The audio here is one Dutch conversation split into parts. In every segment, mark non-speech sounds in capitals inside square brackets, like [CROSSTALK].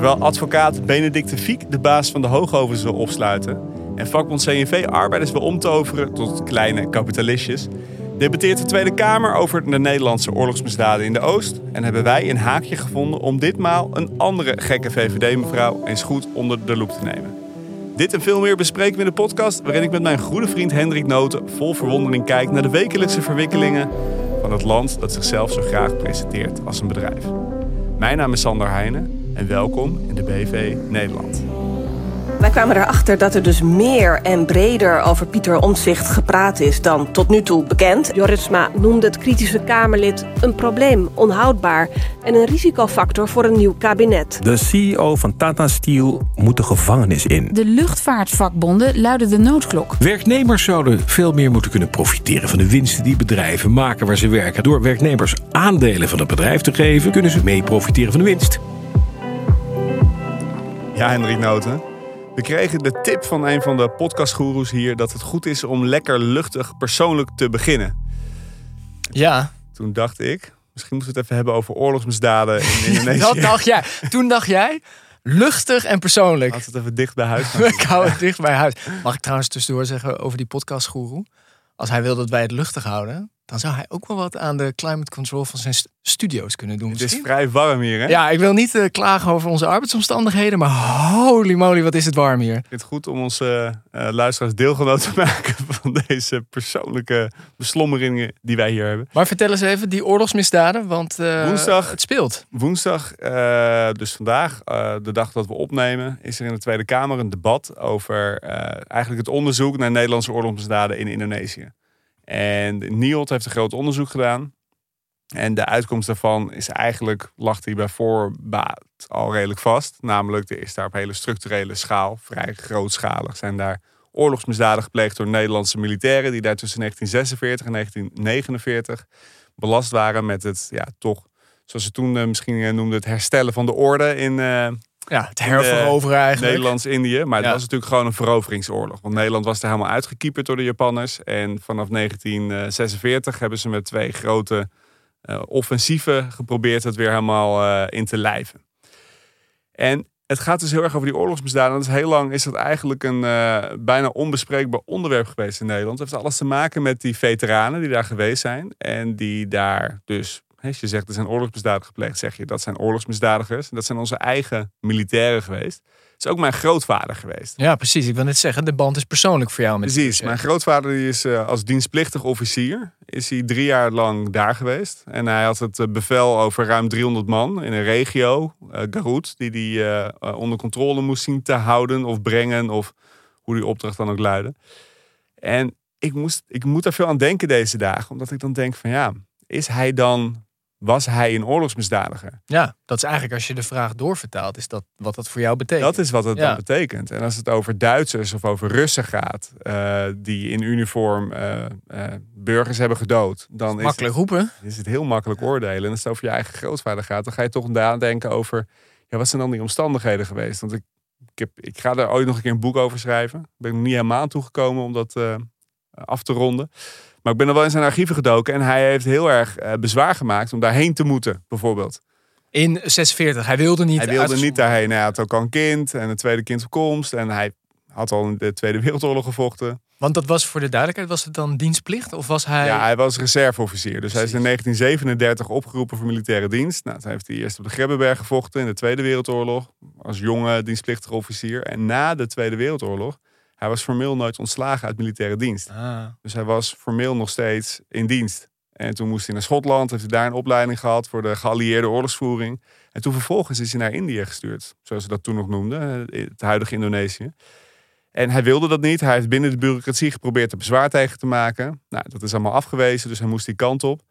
Terwijl advocaat Benedicte Fiek de baas van de Hoogovens wil opsluiten en vakbond CNV arbeiders wil omtoveren tot kleine kapitalistjes, debatteert de Tweede Kamer over de Nederlandse oorlogsmisdaden in de Oost en hebben wij een haakje gevonden om ditmaal een andere gekke VVD-mevrouw eens goed onder de loep te nemen. Dit en veel meer bespreken we in de podcast, waarin ik met mijn goede vriend Hendrik Noten vol verwondering kijk naar de wekelijkse verwikkelingen van het land dat zichzelf zo graag presenteert als een bedrijf. Mijn naam is Sander Heijnen en welkom in de BV Nederland. Wij kwamen erachter dat er dus meer en breder over Pieter Omtzigt gepraat is dan tot nu toe bekend. Jorisma noemde het kritische Kamerlid een probleem, onhoudbaar en een risicofactor voor een nieuw kabinet. De CEO van Tata Steel moet de gevangenis in. De luchtvaartvakbonden luiden de noodklok. Werknemers zouden veel meer moeten kunnen profiteren van de winsten die bedrijven maken waar ze werken. Door werknemers aandelen van het bedrijf te geven, kunnen ze mee profiteren van de winst. Ja, Hendrik Noten. We kregen de tip van een van de podcastgoeroes hier dat het goed is om lekker luchtig persoonlijk te beginnen. Ja. Toen dacht ik, misschien moeten we het even hebben over oorlogsmisdaden in [LAUGHS] Indonesië. Dat dacht jij. Toen dacht jij, luchtig en persoonlijk. Laten we het even dicht bij huis gaan. [LAUGHS] Ik hou het dicht bij huis. Mag ik trouwens tussendoor zeggen over die podcastgoeroe? Als hij wil dat wij het luchtig houden, dan zou hij ook wel wat aan de climate control van zijn st- studio's kunnen doen. Het is misschien. vrij warm hier, hè? Ja, ik wil niet eh, klagen over onze arbeidsomstandigheden, maar holy moly, wat is het warm hier. Ik vind het goed om onze eh, luisteraars deelgenoot te [LAUGHS] maken van deze persoonlijke beslommeringen die wij hier hebben. Maar vertel eens even die oorlogsmisdaden, want eh, Woensdag. het speelt. Woensdag, eh, dus vandaag, eh, de dag dat we opnemen, is er in de Tweede Kamer een debat over eh, eigenlijk het onderzoek naar Nederlandse oorlogsmisdaden in Indonesië. En NIOD heeft een groot onderzoek gedaan. En de uitkomst daarvan is eigenlijk, lag die bij voorbaat al redelijk vast. Namelijk, er is daar op hele structurele schaal, vrij grootschalig, zijn daar oorlogsmisdaden gepleegd door Nederlandse militairen. Die daar tussen 1946 en 1949 belast waren met het, ja, toch, zoals ze toen eh, misschien eh, noemden, het herstellen van de orde in, eh, Ja, het herveroveren eigenlijk. Nederlands-Indië. Maar het Ja. was natuurlijk gewoon een veroveringsoorlog. Want Nederland was er helemaal uitgekieperd door de Japanners. En vanaf 1946 hebben ze met twee grote eh, offensieven geprobeerd het weer helemaal eh, in te lijven. En het gaat dus heel erg over die oorlogsmisdaden. Dat is heel lang is dat eigenlijk een eh, bijna onbespreekbaar onderwerp geweest in Nederland. Het heeft alles te maken met die veteranen die daar geweest zijn. En die daar dus, als je zegt er zijn oorlogsmisdaden gepleegd, zeg je dat zijn oorlogsmisdadigers. Dat zijn onze eigen militairen geweest. Het is ook mijn grootvader geweest. Ja, precies. Ik wil net zeggen, de band is persoonlijk voor jou. Met Precies. Mijn grootvader die is eh, als dienstplichtig officier. Is hij drie jaar lang daar geweest. En hij had het eh, bevel over ruim 300 man in een regio, eh Garut, die hij onder controle moest zien te houden of brengen. Of hoe die opdracht dan ook luidde. En ik, moest, ik moet daar veel aan denken deze dagen. Omdat ik dan denk van ja, is hij dan, was hij een oorlogsmisdadiger? Ja, dat is eigenlijk als je de vraag doorvertaalt, is dat wat dat voor jou betekent. Dat is wat het Ja. dan betekent. En als het over Duitsers of over Russen gaat, eh, die in uniform eh, eh, burgers hebben gedood, dan is Makkelijk roepen. het, is het heel makkelijk oordelen. En als het over je eigen grootvader gaat, dan ga je toch nadenken over, ja, wat zijn dan die omstandigheden geweest? Want ik, ik, heb, ik ga daar ooit nog een keer een boek over schrijven. Ben ik nog niet helemaal aan toegekomen om dat af te ronden. Maar ik ben er wel in zijn archieven gedoken en hij heeft heel erg eh, bezwaar gemaakt om daarheen te moeten, bijvoorbeeld. In 46. Hij wilde niet. Hij wilde niet daarheen. Hij had ook al een kind en een tweede kind op komst. En hij had al in de Tweede Wereldoorlog gevochten. Want dat was voor de duidelijkheid, was het dan dienstplicht? Of was hij... Ja, hij was reserveofficier. Dus hij is in Precies. 1937 opgeroepen voor militaire dienst. Nou, toen heeft hij eerst op de Grebbeberg gevochten in de Tweede Wereldoorlog. Als jonge dienstplichtige officier. En na de Tweede Wereldoorlog, hij was formeel nooit ontslagen uit militaire dienst. Ah. Dus hij was formeel nog steeds in dienst. En toen moest hij naar Schotland, heeft hij daar een opleiding gehad voor de geallieerde oorlogsvoering. En toen vervolgens is hij naar Indië gestuurd, zoals ze dat toen nog noemden, eh, het huidige Indonesië. En hij wilde dat niet. Hij heeft binnen de bureaucratie geprobeerd er bezwaar tegen te maken. Nou, dat is allemaal afgewezen, dus hij moest die kant op.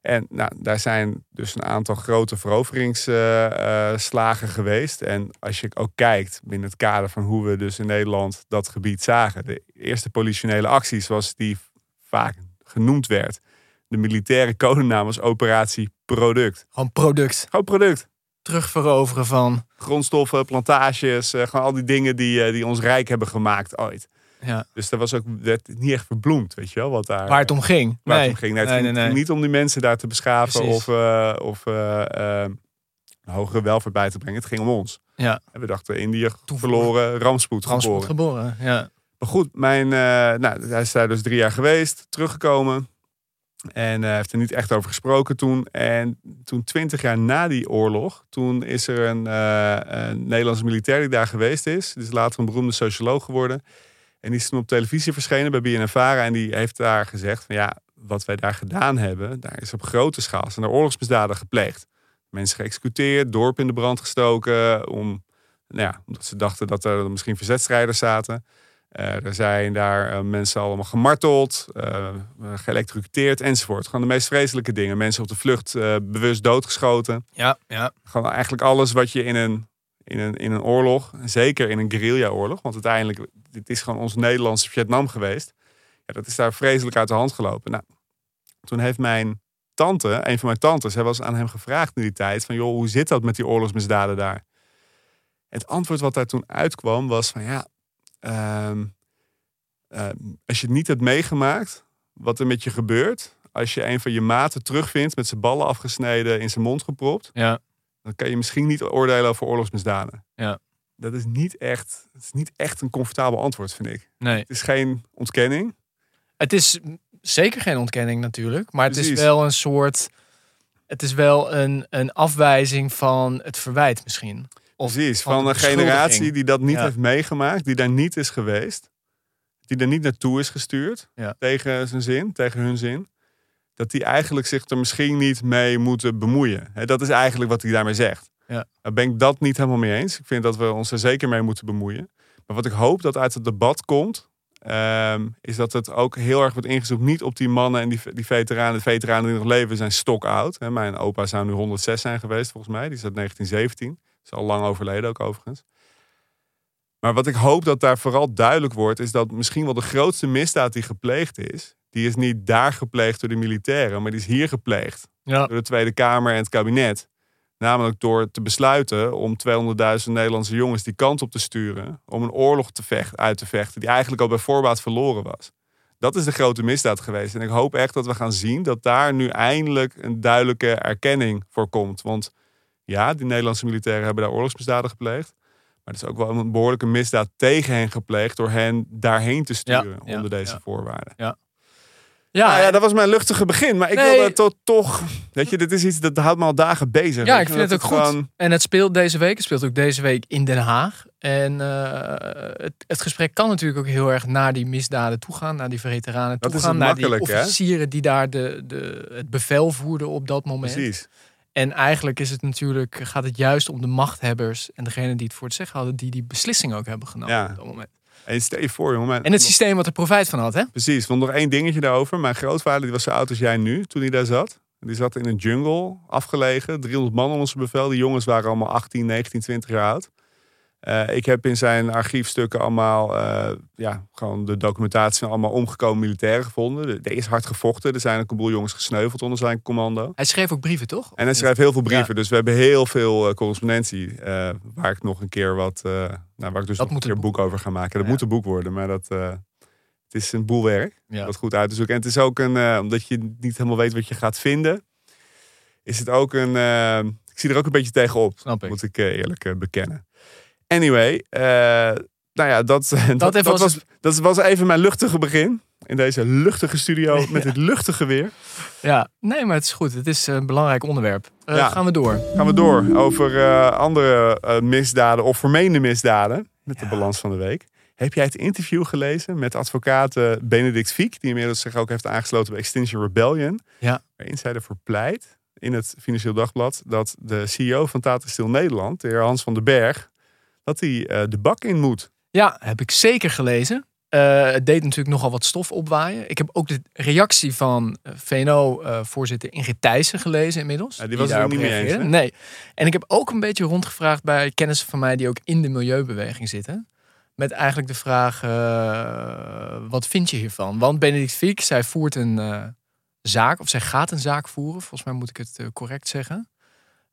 En nou, daar zijn dus een aantal grote veroveringsslagen geweest. En als je ook kijkt binnen het kader van hoe we dus in Nederland dat gebied zagen. De eerste politionele actie zoals die vaak genoemd werd. De militaire codenaam was Operatie Product. Gewoon product. Gewoon product. Terugveroveren van... Grondstoffen, plantages, eh, gewoon al die dingen die, eh, die ons rijk hebben gemaakt ooit. Ja, Dus dat was ook werd niet echt verbloemd, weet je wel, wat daar... waar het om ging. waar nee. het om ging. Nee, het nee, ging nee, nee. niet om die mensen daar te beschaven Precies. of, eh, of eh, eh, een hogere welvaart bij te brengen. Het ging om ons. Ja. En we dachten, Indië verloren, rampspoed, Rampspoed geboren. geboren. Ja. Maar goed, mijn, nou, hij is daar dus drie jaar geweest, teruggekomen. En eh, heeft er niet echt over gesproken toen. En toen, twintig jaar na die oorlog, toen is er een, eh, een Nederlandse militair die daar geweest is. Die is later een beroemde socioloog geworden. En die is toen op televisie verschenen bij BNNVARA. En die heeft daar gezegd van ja, wat wij daar gedaan hebben, daar is op grote schaal zijn er oorlogsmisdaden gepleegd. Mensen geëxecuteerd, dorp in de brand gestoken, om, nou ja, omdat ze dachten dat er misschien verzetstrijders zaten. Eh, er zijn daar eh, mensen allemaal gemarteld, uh, geëlectrocuteerd enzovoort. Gewoon de meest vreselijke dingen. Mensen op de vlucht bewust doodgeschoten. Ja, ja. Gewoon eigenlijk alles wat je in een, in een, in een oorlog, zeker in een guerrilla-oorlog, want uiteindelijk, dit is gewoon ons Nederlandse Vietnam geweest. Ja, dat is daar vreselijk uit de hand gelopen. Nou, toen heeft mijn tante, een van mijn tantes, hij was aan hem gevraagd in die tijd: van joh, hoe zit dat met die oorlogsmisdaden daar? Het antwoord wat daar toen uitkwam was van ja, um, uh, als je het niet hebt meegemaakt, wat er met je gebeurt, als je een van je maten terugvindt met zijn ballen afgesneden in zijn mond gepropt, ja. Dan kan je misschien niet oordelen over oorlogsmisdaden. Ja. Dat is niet echt, het is niet echt een comfortabel antwoord, vind ik. Nee. Het is geen ontkenning. Het is zeker geen ontkenning natuurlijk, maar het is wel een soort, het is wel een, een afwijzing van het verwijt misschien. Of Precies, van van een generatie die dat niet Ja. heeft meegemaakt, die daar niet is geweest, die er niet naartoe is gestuurd, Ja. tegen zijn zin, tegen hun zin, dat die eigenlijk zich er misschien niet mee moeten bemoeien. Dat is eigenlijk wat hij daarmee zegt. Ja. Daar ben ik dat niet helemaal mee eens. Ik vind dat we ons er zeker mee moeten bemoeien. Maar wat ik hoop dat uit het debat komt, ehm, is dat het ook heel erg wordt ingezoomd. Niet op die mannen en die, die veteranen. De veteranen die nog leven zijn stokoud. Mijn opa zou nu 106 zijn geweest volgens mij. Die is uit 1917. Is al lang overleden ook overigens. Maar wat ik hoop dat daar vooral duidelijk wordt, is dat misschien wel de grootste misdaad die gepleegd is, die is niet daar gepleegd door de militairen, maar die is hier gepleegd Ja. door de Tweede Kamer en het kabinet. Namelijk door te besluiten om 200.000 Nederlandse jongens die kant op te sturen. Om een oorlog te vecht, uit te vechten die eigenlijk al bij voorbaat verloren was. Dat is de grote misdaad geweest. En ik hoop echt dat we gaan zien dat daar nu eindelijk een duidelijke erkenning voor komt. Want ja, die Nederlandse militairen hebben daar oorlogsmisdaden gepleegd. Maar het is ook wel een behoorlijke misdaad tegen hen gepleegd door hen daarheen te sturen Ja, ja, onder deze ja. voorwaarden. Ja, Nou ja, dat was mijn luchtige begin. Maar ik Nee. wilde tot toch. Weet je, dit is iets dat houdt me al dagen bezig. Ja, ik vind het ook goed. gewoon- En het speelt deze week. Het speelt ook deze week in Den Haag. En eh, het, het gesprek kan natuurlijk ook heel erg naar die misdaden toe gaan. Naar die veteranen toe Dat is gaan. Naar die hè? officieren die daar de, de, het bevel voerden op dat moment. Precies. En eigenlijk is het natuurlijk, gaat het juist om de machthebbers. En degene die het voor het zeggen hadden. Die die beslissing ook hebben genomen Ja. op dat moment. En stel je voor, jongen. En het systeem wat er profijt van had, hè? Precies, want nog één dingetje daarover. Mijn grootvader die was zo oud als jij nu, toen hij daar zat. Die zat in een jungle, afgelegen. 300 man onder zijn bevel. Die jongens waren allemaal 18, 19, 20 jaar oud. Eh, ik heb in zijn archiefstukken allemaal eh, ja, gewoon de documentatie van allemaal omgekomen militairen gevonden. Er- is hard gevochten. Er zijn ook een boel jongens gesneuveld onder zijn commando. Hij schreef ook brieven, toch? En hij schrijft heel veel brieven. Ja. Dus we hebben heel veel eh, correspondentie. waar ik nog een keer wat. nou, waar ik dus nog moet een keer een een boek over ga maken. Dat Ja. moet een boek worden. Maar dat. het is een boel werk. Ja. Wat goed uit te zoeken. En het is ook een. omdat je niet helemaal weet wat je gaat vinden. Is het ook een. ik zie er ook een beetje tegenop. Snap ik. Moet ik eerlijk bekennen. Anyway. eh, nou ja, dat, [LAUGHS] dat, was dat was even mijn luchtige begin. In deze luchtige studio [LAUGHS] met dit luchtige weer. Ja, nee, maar het is goed. Het is een belangrijk onderwerp. Eh, Ja. Gaan we door. Gaan we door over eh, andere eh, misdaden of vermeende misdaden met de balans van de week. Heb jij het interview gelezen met advocaat eh, Benedict Fiek, die inmiddels zich ook heeft aangesloten bij Extinction Rebellion? Ja. Waarin zij ervoor pleit in het Financieel Dagblad dat de CEO van Tata Steel Nederland, de heer Hans van den Berg, dat hij eh, de bak in moet. Ja, heb ik zeker gelezen. Eh, het deed natuurlijk nogal wat stof opwaaien. Ik heb ook de reactie van eh, VNO-voorzitter Ingrid Thijssen gelezen inmiddels. Ja, die was er niet mee eens, hè? Nee. En ik heb ook een beetje rondgevraagd bij kennissen van mij die ook in de milieubeweging zitten. Met eigenlijk de vraag, wat vind je hiervan? Want Benedict Fiek, zij voert een zaak, of zij gaat een zaak voeren. Volgens mij moet ik het correct zeggen.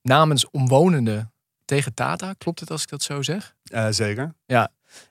Namens omwonenden tegen Tata. Klopt het als ik dat zo zeg? Eh, zeker.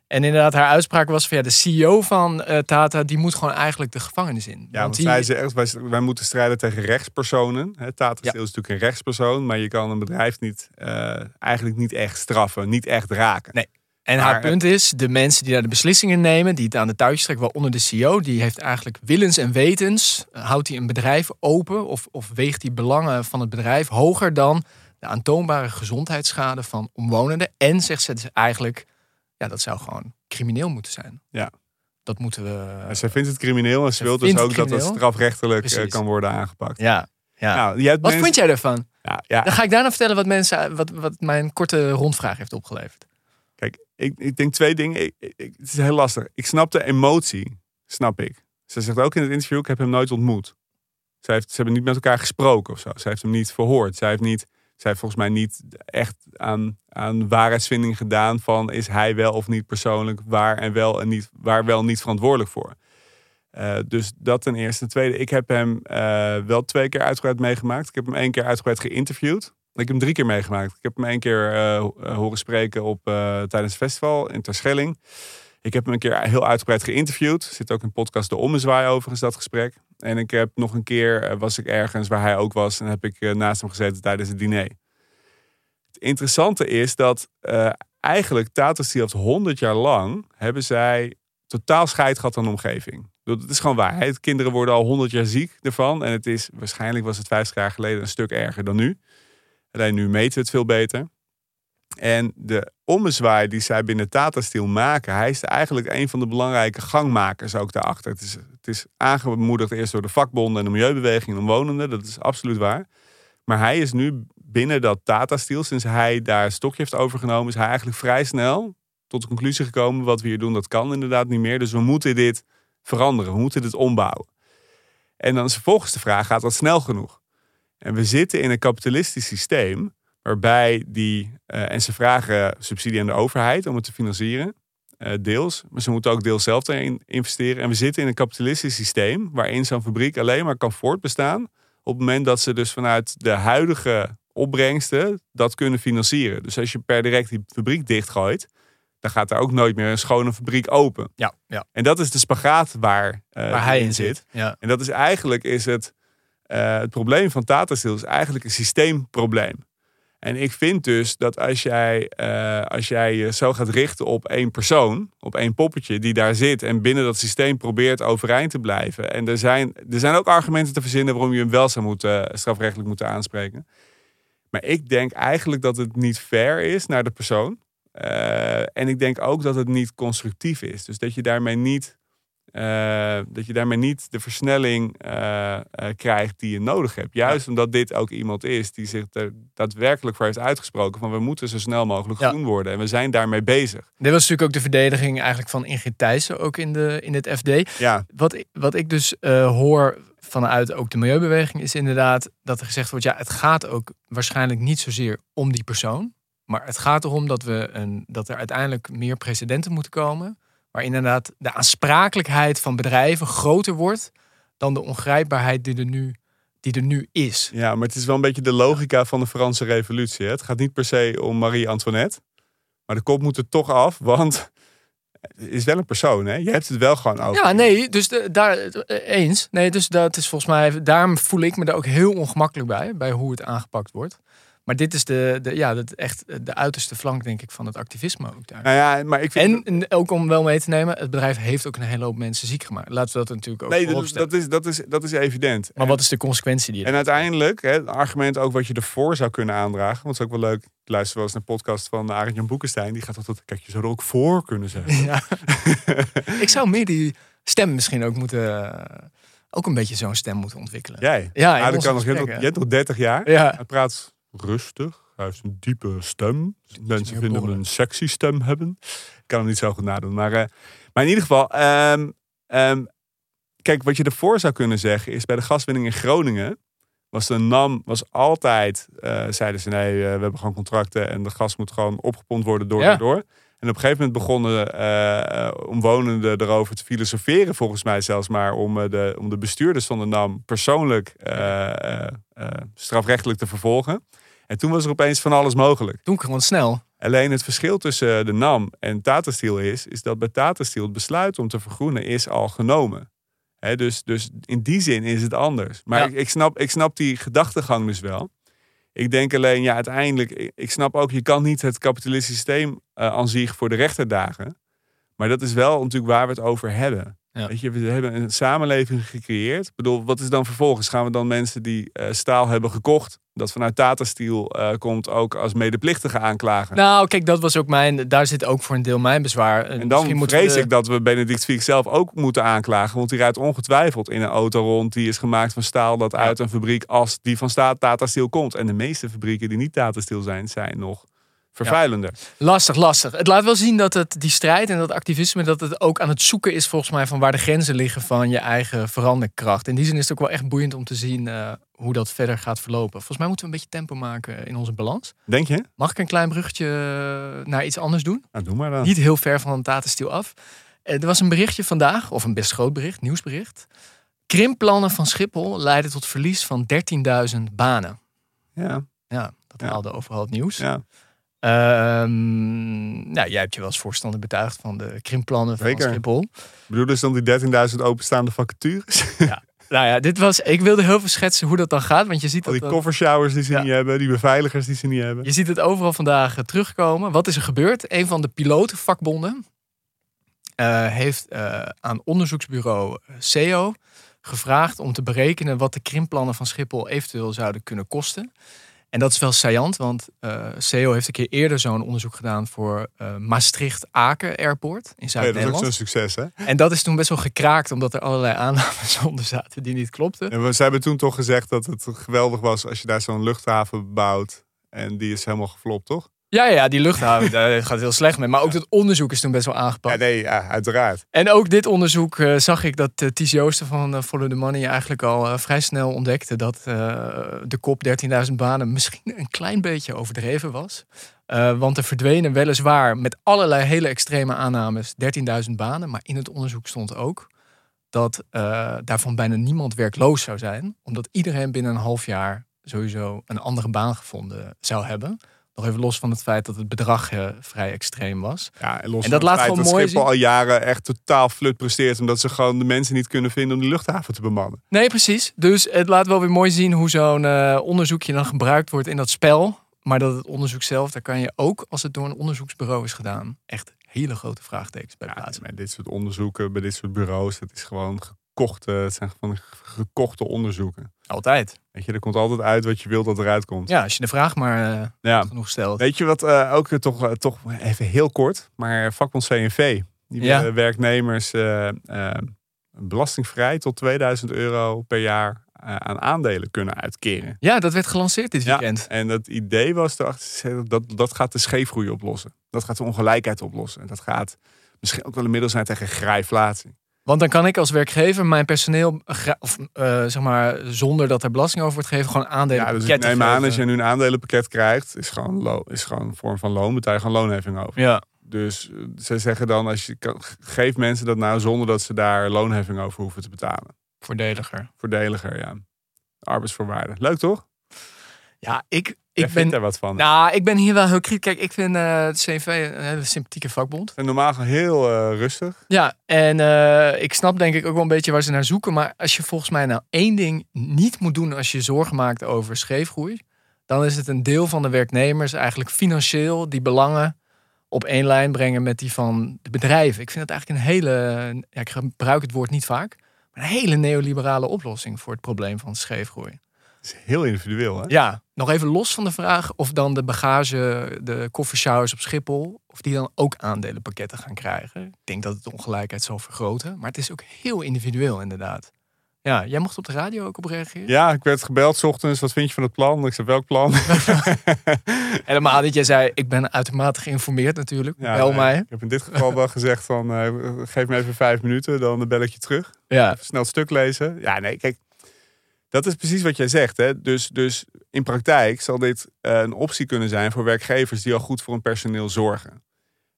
En inderdaad, haar uitspraak was van ja, de CEO van eh, Tata, die moet gewoon eigenlijk de gevangenis in. Ja, want die, zij zegt, wij, wij moeten strijden tegen rechtspersonen. Hè, Tata Ja. Is natuurlijk een rechtspersoon, maar je kan een bedrijf niet, eh, eigenlijk niet echt straffen, niet echt raken. Nee. En Maar- haar punt is, de mensen die daar de beslissingen nemen, die het aan de touwtjes trekken, waaronder de CEO, die heeft eigenlijk willens en wetens, houdt hij een bedrijf open of, of weegt die belangen van het bedrijf hoger dan de aantoonbare gezondheidsschade van omwonenden. En zegt ze eigenlijk, ja, dat zou gewoon crimineel moeten zijn. Ja. Dat moeten we... En zij vindt het crimineel en ze wil dus ook het dat dat crimineel. strafrechtelijk eh, Precies. kan worden aangepakt. ja, ja. Nou, Wat mensen- vond jij ervan? Ja, ja, Dan ga ik daarna vertellen wat, mensen, wat, wat mijn korte rondvraag heeft opgeleverd. Kijk, ik, ik denk twee dingen. Ik, ik- ik- het is heel lastig. Ik snap de emotie, snap ik. Ze zegt ook in het interview, ik heb hem nooit ontmoet. Ze, heeft, ze hebben niet met elkaar gesproken of zo. Ze heeft hem niet verhoord. Zij heeft, niet, zij volgens mij niet echt aan, aan waarheidsvinding gedaan van is hij wel of niet persoonlijk waar en wel en niet, waar wel niet verantwoordelijk voor. Eh, dus dat ten eerste. Ten tweede, ik heb hem eh, wel twee keer uitgebreid meegemaakt. Ik heb hem één keer uitgebreid geïnterviewd. Ik heb hem drie keer meegemaakt. Ik heb hem één keer eh, ho- horen spreken op, tijdens het festival in Terschelling. Ik heb hem een keer heel uitgebreid geïnterviewd. Zit ook in podcast De Ommezwaai overigens, dat gesprek. En ik heb nog een keer, eh, was ik ergens waar hij ook was. En heb ik eh, naast hem gezeten tijdens het diner. Het interessante is dat eh, eigenlijk Tata Steel heeft 100 jaar lang... hebben zij totaal scheid gehad aan de omgeving. Dat is gewoon waar. Kinderen worden al 100 jaar ziek ervan. En het is, waarschijnlijk was het 50 jaar geleden een stuk erger dan nu. Alleen nu meten we het veel beter. En de ommezwaai die zij binnen Tata Steel maken, hij is eigenlijk een van de belangrijke gangmakers ook daarachter. Het is, het is aangemoedigd eerst door de vakbonden en de milieubeweging en omwonenden, dat is absoluut waar. Maar hij is nu binnen dat Tata Steel, sinds hij daar stokje heeft overgenomen, is hij eigenlijk vrij snel tot de conclusie gekomen: wat we hier doen, dat kan inderdaad niet meer. Dus we moeten dit veranderen, we moeten dit ombouwen. En dan is vervolgens de vraag: gaat dat snel genoeg? En we zitten in een kapitalistisch systeem waarbij die, eh, en ze vragen subsidie aan de overheid om het te financieren, eh, deels, maar ze moeten ook deels zelf erin investeren. En we zitten in een kapitalistisch systeem waarin zo'n fabriek alleen maar kan voortbestaan op het moment dat ze dus vanuit de huidige opbrengsten dat kunnen financieren. Dus als je per direct die fabriek dichtgooit, dan gaat er ook nooit meer een schone fabriek open. Ja, ja. En dat is de spagaat waar, eh, waar hij in zit. Ja. en dat is eigenlijk is het, het probleem van Tata Steel is eigenlijk een systeemprobleem. En ik vind dus dat als jij, eh, als jij je zo gaat richten op één persoon, op één poppetje die daar zit en binnen dat systeem probeert overeind te blijven. En er zijn, er zijn ook argumenten te verzinnen waarom je hem wel zou moeten, strafrechtelijk moeten aanspreken. Maar ik denk eigenlijk dat het niet fair is naar de persoon. Eh, en ik denk ook dat het niet constructief is. Dus dat je daarmee niet, eh, dat je daarmee niet de versnelling eh, eh, krijgt die je nodig hebt. Juist omdat dit ook iemand is die zich er daadwerkelijk voor heeft uitgesproken van we moeten zo snel mogelijk Ja. groen worden. En we zijn daarmee bezig. Dit was natuurlijk ook de verdediging eigenlijk van Ingrid Thijssen, ook in, de, in het FD. Ja, Wat, ik- wat ik dus hoor vanuit ook de milieubeweging is inderdaad dat er gezegd wordt, ja, het gaat ook waarschijnlijk niet zozeer om die persoon. Maar het gaat erom dat, we een, dat er uiteindelijk meer precedenten moeten komen. Waar inderdaad de aansprakelijkheid van bedrijven groter wordt dan de ongrijpbaarheid die er nu, die er nu is. ja, maar het is wel een beetje de logica van de Franse revolutie. Hè? Het gaat niet per se om Marie-Antoinette. Maar de kop moet er toch af, want het is wel een persoon. Hè? Je hebt het wel gewoon over. Ja, nee, dus de, daar eens. Nee, dus dat is volgens mij, daarom voel ik me er ook heel ongemakkelijk bij, bij hoe het aangepakt wordt. Maar dit is de, de, ja, dat echt de uiterste flank, denk ik, van het activisme ook daar. Nou ja, maar ik vind... En ook om wel mee te nemen, het bedrijf heeft ook een hele hoop mensen ziek gemaakt. Laten we dat natuurlijk ook nee, dat, dat, is, dat, is, dat is evident. Maar wat is de consequentie die En uiteindelijk, hè, het argument ook wat je ervoor zou kunnen aandragen. Want het is ook wel leuk. Ik luister wel eens naar een podcast van Arend Jan Boekenstein. Die gaat altijd, kijk, je zou er ook voor kunnen zeggen. [LAUGHS] Ja. [LAUGHS] ik zou meer die stem misschien ook moeten, ook een beetje zo'n stem moeten ontwikkelen. Jij? Ja, Ah, dat kan nog, je, hebt nog, gesprekken. je hebt nog 30 jaar. Ja. Praat rustig. Hij heeft een diepe stem. Mensen vinden hem een sexy stem hebben. Ik kan hem niet zo goed nadoen. Maar, eh, maar in ieder geval, ehm, ehm, kijk, wat je ervoor zou kunnen zeggen is bij de gaswinning in Groningen was de NAM was altijd, eh, zeiden ze nee, eh, we hebben gewoon contracten en de gas moet gewoon opgepompt worden door Ja. en door. En op een gegeven moment begonnen eh, omwonenden erover te filosoferen, volgens mij zelfs maar, om, de, om de bestuurders van de NAM persoonlijk strafrechtelijk te vervolgen. En toen was er opeens van alles mogelijk. Toen gewoon snel. Alleen het verschil tussen de NAM en Tata Steel is, is dat bij Tata Steel het besluit om te vergroenen is al genomen. Dus, dus in die zin is het anders. Maar Ja. ik, ik, snap, ik snap die gedachtegang dus wel. Ik denk alleen, ja, uiteindelijk, ik, ik snap ook, je kan niet het kapitalistische systeem eh, aan zich voor de rechter dagen. Maar dat is wel natuurlijk waar we het over hebben. Ja. Weet je, we hebben een samenleving gecreëerd. Ik bedoel, wat is dan vervolgens? Gaan we dan mensen die eh, staal hebben gekocht, dat vanuit Tata Steel eh, komt, ook als medeplichtige aanklagen? Nou, kijk, dat was ook mijn. Daar zit ook voor een deel mijn bezwaar. en dan vrees we- ik dat we Benedict Fiek zelf ook moeten aanklagen. Want die rijdt ongetwijfeld in een auto rond die is gemaakt van staal dat uit een fabriek als die van Tata Steel komt. En de meeste fabrieken die niet Tata Steel zijn, zijn nog vervuilender. Lastig, lastig. Het laat wel zien dat het, die strijd en dat activisme, dat het ook aan het zoeken is volgens mij van waar de grenzen liggen van je eigen veranderkracht. In die zin is het ook wel echt boeiend om te zien eh, hoe dat verder gaat verlopen. Volgens mij moeten we een beetje tempo maken in onze balans. Denk je? Mag ik een klein bruggetje eh, naar iets anders doen? Nou, doe maar dan. Niet heel ver van Tata Steel af. Eh, Er was een berichtje vandaag, of een best groot bericht, nieuwsbericht. Krimpplannen van Schiphol leiden tot verlies van 13.000 banen. Ja, Ja, dat Ja. haalde overal het nieuws. ja. Ehm, nou, jij hebt je wel als voorstander betuigd van de krimpplannen van Zeker. Schiphol. Bedoel dus dan die 13.000 openstaande vacatures? Nou ja, dit was, ik wilde heel veel schetsen hoe dat dan gaat. Want je ziet, Al die covershowers die ze Ja. niet hebben, die beveiligers die ze niet hebben. je ziet het overal vandaag eh, terugkomen. Wat is er gebeurd? Een van de pilotenvakbonden eh, heeft eh, aan onderzoeksbureau CEO gevraagd om te berekenen wat de krimpplannen van Schiphol eventueel zouden kunnen kosten. En dat is wel saillant, want eh CEO heeft een keer eerder zo'n onderzoek gedaan voor eh, Maastricht-Aken Airport in Ja, dat is ook Zuid-Nederland. zo'n succes, hè? En dat is toen best wel gekraakt, omdat er allerlei aannames [LAUGHS] onder zaten die niet klopten. En we, ze hebben toen toch gezegd dat het geweldig was als je daar zo'n luchthaven bouwt. En die is helemaal geflopt, toch? Ja, ja, die luchthaven, daar [LAUGHS] gaat heel slecht mee. Maar ook dat onderzoek is toen best wel aangepakt. Ja, nee, ja, uiteraard. En ook dit onderzoek eh, zag ik dat uh, Ties Joosten van eh, Follow the Money eigenlijk al eh, vrij snel ontdekte dat eh, de kop 13.000 banen misschien een klein beetje overdreven was. Eh, want er verdwenen weliswaar met allerlei hele extreme aannames 13.000 banen. Maar in het onderzoek stond ook dat eh, daarvan bijna niemand werkloos zou zijn. Omdat iedereen binnen een half jaar sowieso een andere baan gevonden zou hebben. Nog even los van het feit dat het bedrag eh, vrij extreem was. Ja, en los En van dat het laat feit dat mooi Schiphol zien. al jaren echt totaal flut presteert. Omdat ze gewoon de mensen niet kunnen vinden om die luchthaven te bemannen. Nee, precies. Dus het laat wel weer mooi zien hoe zo'n eh, onderzoekje dan gebruikt wordt in dat spel. Maar dat het onderzoek zelf, daar kan je ook, als het door een onderzoeksbureau is gedaan, echt hele grote vraagtekens bij Ja, plaatsen. bij dit soort onderzoeken, bij dit soort bureaus, het is gewoon gekochte, het zijn gewoon gekochte onderzoeken. Altijd. Weet je, er komt altijd uit wat je wilt dat eruit komt. Ja, als je de vraag maar Ja. genoeg stelt. Weet je wat eh, ook eh, toch, toch even heel kort, maar vakbond CNV, die Ja. werknemers belastingvrij tot 2000 euro per jaar aan aandelen kunnen uitkeren. Ja, dat werd gelanceerd dit Ja, weekend. en het idee was erachter, dat, dat gaat de scheefgroei oplossen. Dat gaat de ongelijkheid oplossen. En dat gaat misschien ook wel een middel zijn tegen grijflatie. Want dan kan ik als werkgever mijn personeel, of eh, zeg maar, zonder dat er belasting over wordt gegeven, gewoon aandelen Ja, dus ik neem aan geven. als je nu een aandelenpakket krijgt, is gewoon, lo- is gewoon een vorm van loon, betaal je gewoon loonheffing over. Ja, Dus eh, ze zeggen dan, als je kan, geef mensen dat nou zonder dat ze daar loonheffing over hoeven te betalen. voordeliger. Voordeliger, ja. Arbeidsvoorwaarden. Leuk toch? Ja, ik, Ik vind ben... daar wat van. Nou, ik ben hier wel heel kritisch. Kijk, ik vind eh het CNV een hele sympathieke vakbond. En normaal heel eh, rustig. Ja, en eh, ik snap denk ik ook wel een beetje waar ze naar zoeken. Maar als je volgens mij nou één ding niet moet doen als je zorgen maakt over scheefgroei, dan is het een deel van de werknemers eigenlijk financieel die belangen op één lijn brengen met die van de bedrijven. Ik vind het eigenlijk een hele, ja, ik gebruik het woord niet vaak, maar een hele neoliberale oplossing voor het probleem van scheefgroei. Het is heel individueel, hè? Ja, nog even los van de vraag of dan de bagage, de koffershowers op Schiphol, of die dan ook aandelenpakketten gaan krijgen. Ik denk dat het de ongelijkheid zal vergroten, maar het is ook heel individueel inderdaad. Ja, jij mocht op de radio ook op reageren. Ja, ik werd gebeld 's ochtends. Wat vind je van het plan? Ik zei, welk plan? [LAUGHS] Helemaal dat jij zei, ik ben uitermate geïnformeerd natuurlijk. Ja, Bel nee, mij. Ik heb in dit geval wel gezegd van, eh, geef me even vijf minuten, dan bel ik je terug. Ja, Even snel het stuk lezen. Ja, nee, kijk. Dat is precies wat jij zegt. Hè? Dus, dus in praktijk zal dit eh, een optie kunnen zijn voor werkgevers die al goed voor hun personeel zorgen.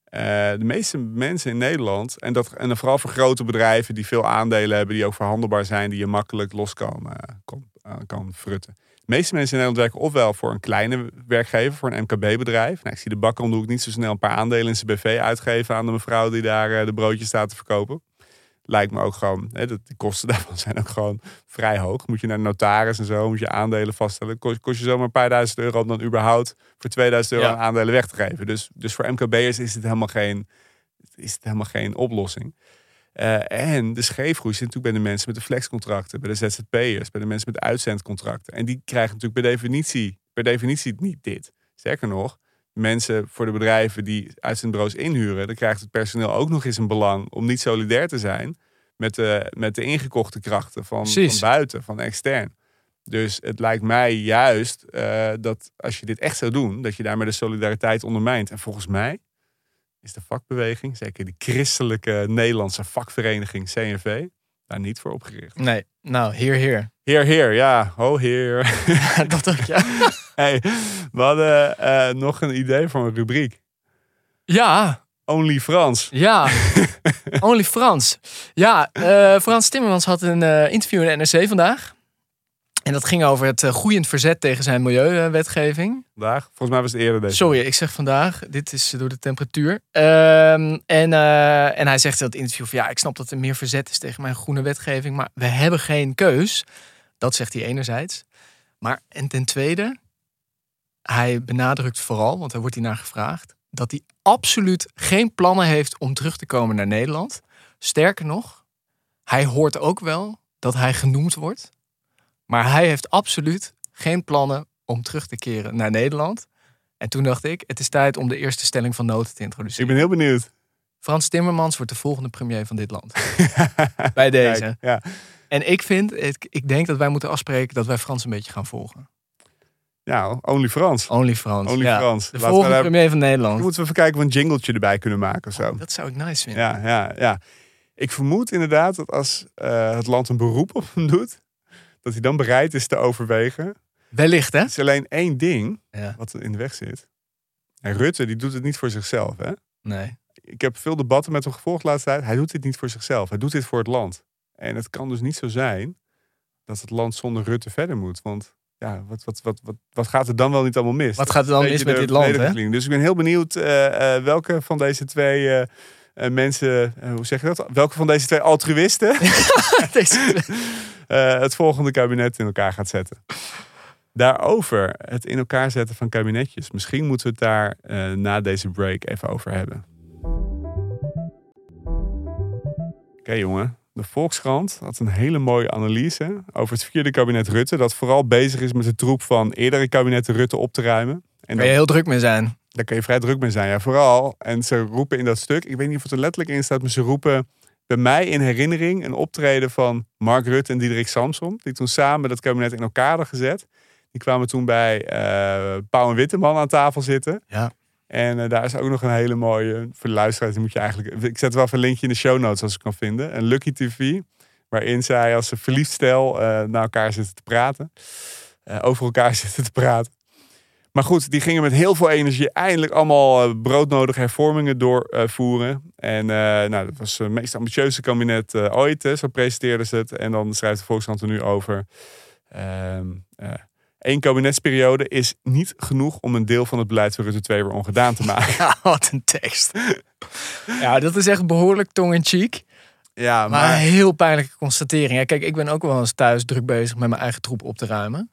Eh, de meeste mensen in Nederland, en, dat, en vooral voor grote bedrijven die veel aandelen hebben, die ook verhandelbaar zijn, die je makkelijk los kan, eh, kan, kan frutten. De meeste mensen in Nederland werken ofwel voor een kleine werkgever, voor een MKB-bedrijf. Nou, ik zie de bakker om de hoek niet zo snel een paar aandelen in zijn BV uitgeven aan de mevrouw die daar de broodjes staat te verkopen. Lijkt me ook gewoon, hè, dat, de kosten [LAUGHS] daarvan zijn ook gewoon vrij hoog. Moet je naar de notaris en zo, moet je aandelen vaststellen. Kost, kost je zomaar een paar duizend euro om dan überhaupt voor 2000 euro Ja. aandelen weg te geven. Dus, dus voor MKB'ers is het helemaal geen, is het helemaal geen oplossing. Eh, en de scheefgroei zit natuurlijk bij de mensen met de flexcontracten, bij de ZZP'ers, bij de mensen met uitzendcontracten. En die krijgen natuurlijk per definitie, per definitie niet dit. Sterker nog, mensen voor de bedrijven die uitzendbureaus inhuren, dan krijgt het personeel ook nog eens een belang om niet solidair te zijn met de, met de ingekochte krachten van, van buiten, van extern. Dus het lijkt mij juist eh, dat als je dit echt zou doen, dat je daarmee de solidariteit ondermijnt. En volgens mij is de vakbeweging, zeker die christelijke Nederlandse vakvereniging CNV, daar niet voor opgericht. Nee, nou, heer, heer. Heer, heer, ja, ho heer. [LAUGHS] dat ook, ja. hey, we hadden eh, nog een idee voor een rubriek. Ja, Only Frans. ja. [LAUGHS] Only Frans. Ja, eh, Frans Timmermans had een eh, interview in de NRC vandaag. En dat ging over het groeiend verzet tegen zijn milieuwetgeving. Vandaag. Volgens mij was het eerder deze. Sorry, ik zeg vandaag. Dit is door de temperatuur. Ehm, en, en hij zegt in het interview van ja, ik snap dat er meer verzet is tegen mijn groene wetgeving, maar we hebben geen keus. Dat zegt hij enerzijds. Maar en ten tweede, hij benadrukt vooral, want daar wordt hij naar gevraagd, dat hij absoluut geen plannen heeft om terug te komen naar Nederland. Sterker nog, hij hoort ook wel dat hij genoemd wordt. Maar hij heeft absoluut geen plannen om terug te keren naar Nederland. En toen dacht ik, het is tijd om de eerste stelling van noten te Ik introduceren. ben heel benieuwd. Frans Timmermans wordt de volgende premier van dit land. [LAUGHS] Bij deze. Kijk, ja. En ik vind, ik, ik denk dat wij moeten afspreken dat wij Frans een beetje gaan volgen. ja, Only Frans. Only Frans. Only ja. Frans. De Laten we volgende daar- premier van Dan Nederland. moeten we even kijken of we een jingletje erbij kunnen maken of zo. Dat zou ik nice vinden. Ja, ja, ja. Ik vermoed inderdaad dat als eh, het land een beroep op hem doet, dat hij dan bereid is te overwegen. Wellicht, hè? Er is alleen één ding Ja. wat er in de weg zit. En Rutte, die doet het niet voor zichzelf. Hè? Nee. Ik heb veel debatten met hem gevolgd de laatste tijd. Hij doet dit niet voor zichzelf. Hij doet dit voor het land. En het kan dus niet zo zijn dat het land zonder Rutte verder moet. Want ja, wat, wat, wat, wat, wat gaat er dan wel niet allemaal mis? Wat gaat er dan mis met dit land, hè? Dus ik ben heel benieuwd eh, eh, welke van deze twee eh, mensen, hoe zeg je dat? Welke van deze twee altruïsten [LAUGHS] [LAUGHS] het volgende kabinet in elkaar gaat zetten. Daarover, het in elkaar zetten van kabinetjes. Misschien moeten we het daar na deze break even over hebben. Oké jongen, de Volkskrant had een hele mooie analyse over het vierde kabinet Rutte. Dat vooral bezig is met de troep van eerdere kabinetten Rutte op te ruimen. En Waar je heel druk mee zijn. daar kun je vrij druk mee zijn. Ja, vooral. En ze roepen in dat stuk, ik weet niet of het er letterlijk in staat, maar ze roepen bij mij in herinnering een optreden van Mark Rutte en Diederik Samson. Die toen samen dat kabinet in elkaar hadden gezet. Die kwamen toen bij eh Pauw en Witteman aan tafel zitten. Ja. En eh, daar is ook nog een hele mooie, voor de luisteraars, moet je eigenlijk, ik zet wel even een linkje in de show notes als ik kan vinden. Een Lucky TV, waarin zij als een verliefd stel eh, naar elkaar zitten te praten. Eh, over elkaar [LAUGHS] zitten te praten. Maar goed, die gingen met heel veel energie eindelijk allemaal broodnodige hervormingen doorvoeren. en nou, dat was het meest ambitieuze kabinet ooit. Zo presenteerden ze het. En dan schrijft de Volkskrant er nu over. Ehm eh, Eén kabinetsperiode is niet genoeg om een deel van het beleid van Rutte 2 weer ongedaan te maken. [LAUGHS] Ja, wat een tekst. [LAUGHS] Ja, dat is echt behoorlijk tong in cheek. Ja, Maar een heel pijnlijke constatering. Ja, kijk, ik ben ook wel eens thuis druk bezig met mijn eigen troep op te ruimen.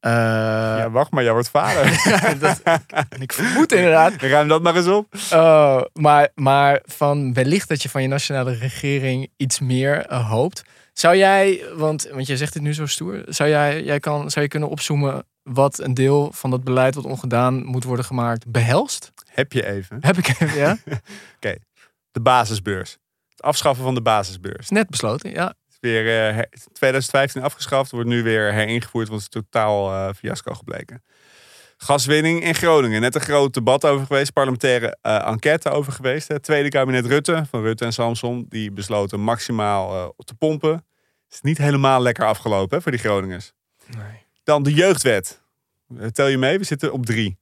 Eh, ja, wacht maar, jij wordt vader. [LAUGHS] dat, ik vermoed inderdaad. Ruim dat maar eens op. Oh, maar, maar van wellicht dat je van je nationale regering iets meer eh, hoopt. Zou jij, want, want jij zegt het nu zo stoer, zou jij, jij kan, zou je kunnen opzoomen wat een deel van dat beleid wat ongedaan moet worden gemaakt behelst? Heb je even. Heb ik even, ja? [LAUGHS] De basisbeurs. Het afschaffen van de basisbeurs. Is net besloten, ja. is weer eh, her- 2015 afgeschaft, wordt nu weer heringevoerd, want het is totaal eh, fiasco gebleken. Gaswinning in Groningen. Net een groot debat over geweest, parlementaire eh, enquête over geweest. Het tweede kabinet Rutte, van Rutte en Samson, die besloten maximaal eh, te pompen. Is niet helemaal lekker afgelopen hè, voor die Groningers. Nee. Dan de jeugdwet. Eh, Tel je mee, we zitten op drie.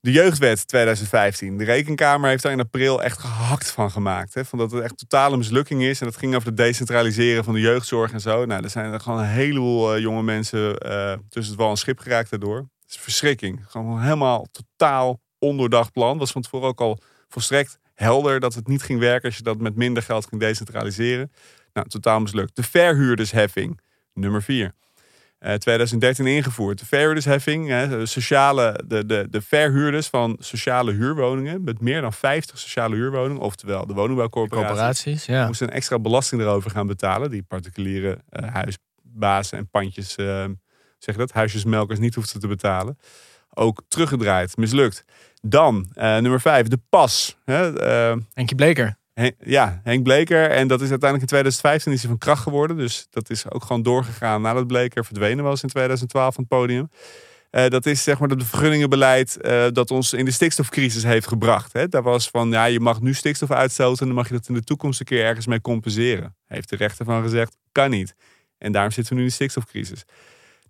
De jeugdwet 2015. De rekenkamer heeft daar in april echt gehakt van gemaakt. Hè? Van dat het echt totale mislukking is. En dat ging over het decentraliseren van de jeugdzorg en zo. Nou, er zijn er gewoon een heleboel jonge mensen tussen het wal en schip geraakt daardoor. Is verschrikking. Gewoon helemaal totaal ondoordacht plan. Was van tevoren ook al volstrekt helder dat het niet ging werken als je dat met minder geld ging decentraliseren. Nou, totaal mislukt. De verhuurdersheffing, nummer 4. 2013 eh, ingevoerd. De verhuurdersheffing, hè, sociale, de, de, de verhuurders van sociale huurwoningen met meer dan 50 sociale huurwoningen, oftewel de woningbouwcorporaties, ja. moesten een extra belasting erover gaan betalen, die particuliere uh, huisbazen en pandjes, uh, zeg dat, huisjesmelkers niet hoefden te betalen. Ook teruggedraaid, mislukt. Dan, nummer 5, de pas. Hè, Henkie Bleker ja, Henk Bleker. En dat is uiteindelijk in 2015 is hij van kracht geworden. Dus dat is ook gewoon doorgegaan nadat Bleker verdwenen was in 2012 van het podium. Uh, dat is zeg maar het vergunningenbeleid uh, dat ons in de stikstofcrisis heeft gebracht. Hè? Daar was van, ja, je mag nu stikstof uitstoten en dan mag je dat in de toekomst een keer ergens mee compenseren. Heeft de rechter van gezegd, kan niet. En daarom zitten we nu in de stikstofcrisis.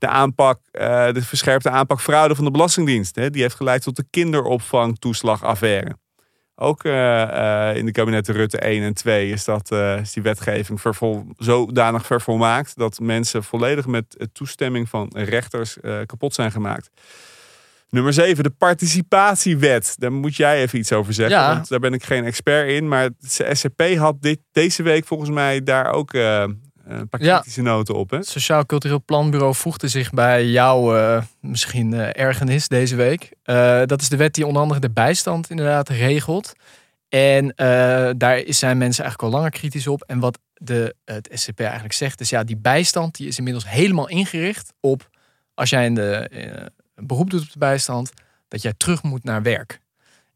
De aanpak, uh, de verscherpte aanpak fraude van de Belastingdienst. Hè? Die heeft geleid tot de kinderopvangtoeslagaffaire. Ook uh, in de kabinetten Rutte 1 en 2 is, dat, is die wetgeving vervol, zodanig vervolmaakt dat mensen volledig met toestemming van rechters kapot zijn gemaakt. Nummer 7, de participatiewet. Daar moet jij even iets over zeggen, ja. want daar ben ik geen expert in. Maar de SCP had dit, deze week volgens mij daar ook eh, een paar kritische noten op. Hè? Het Sociaal Cultureel Planbureau voegde zich bij jouw uh, misschien uh, ergernis deze week. dat is de wet die onder andere de bijstand inderdaad regelt. En daar zijn mensen eigenlijk al langer kritisch op. En wat de, het SCP eigenlijk zegt is ja, die bijstand die is inmiddels helemaal ingericht op als jij in de, een beroep doet op de bijstand, dat jij terug moet naar werk.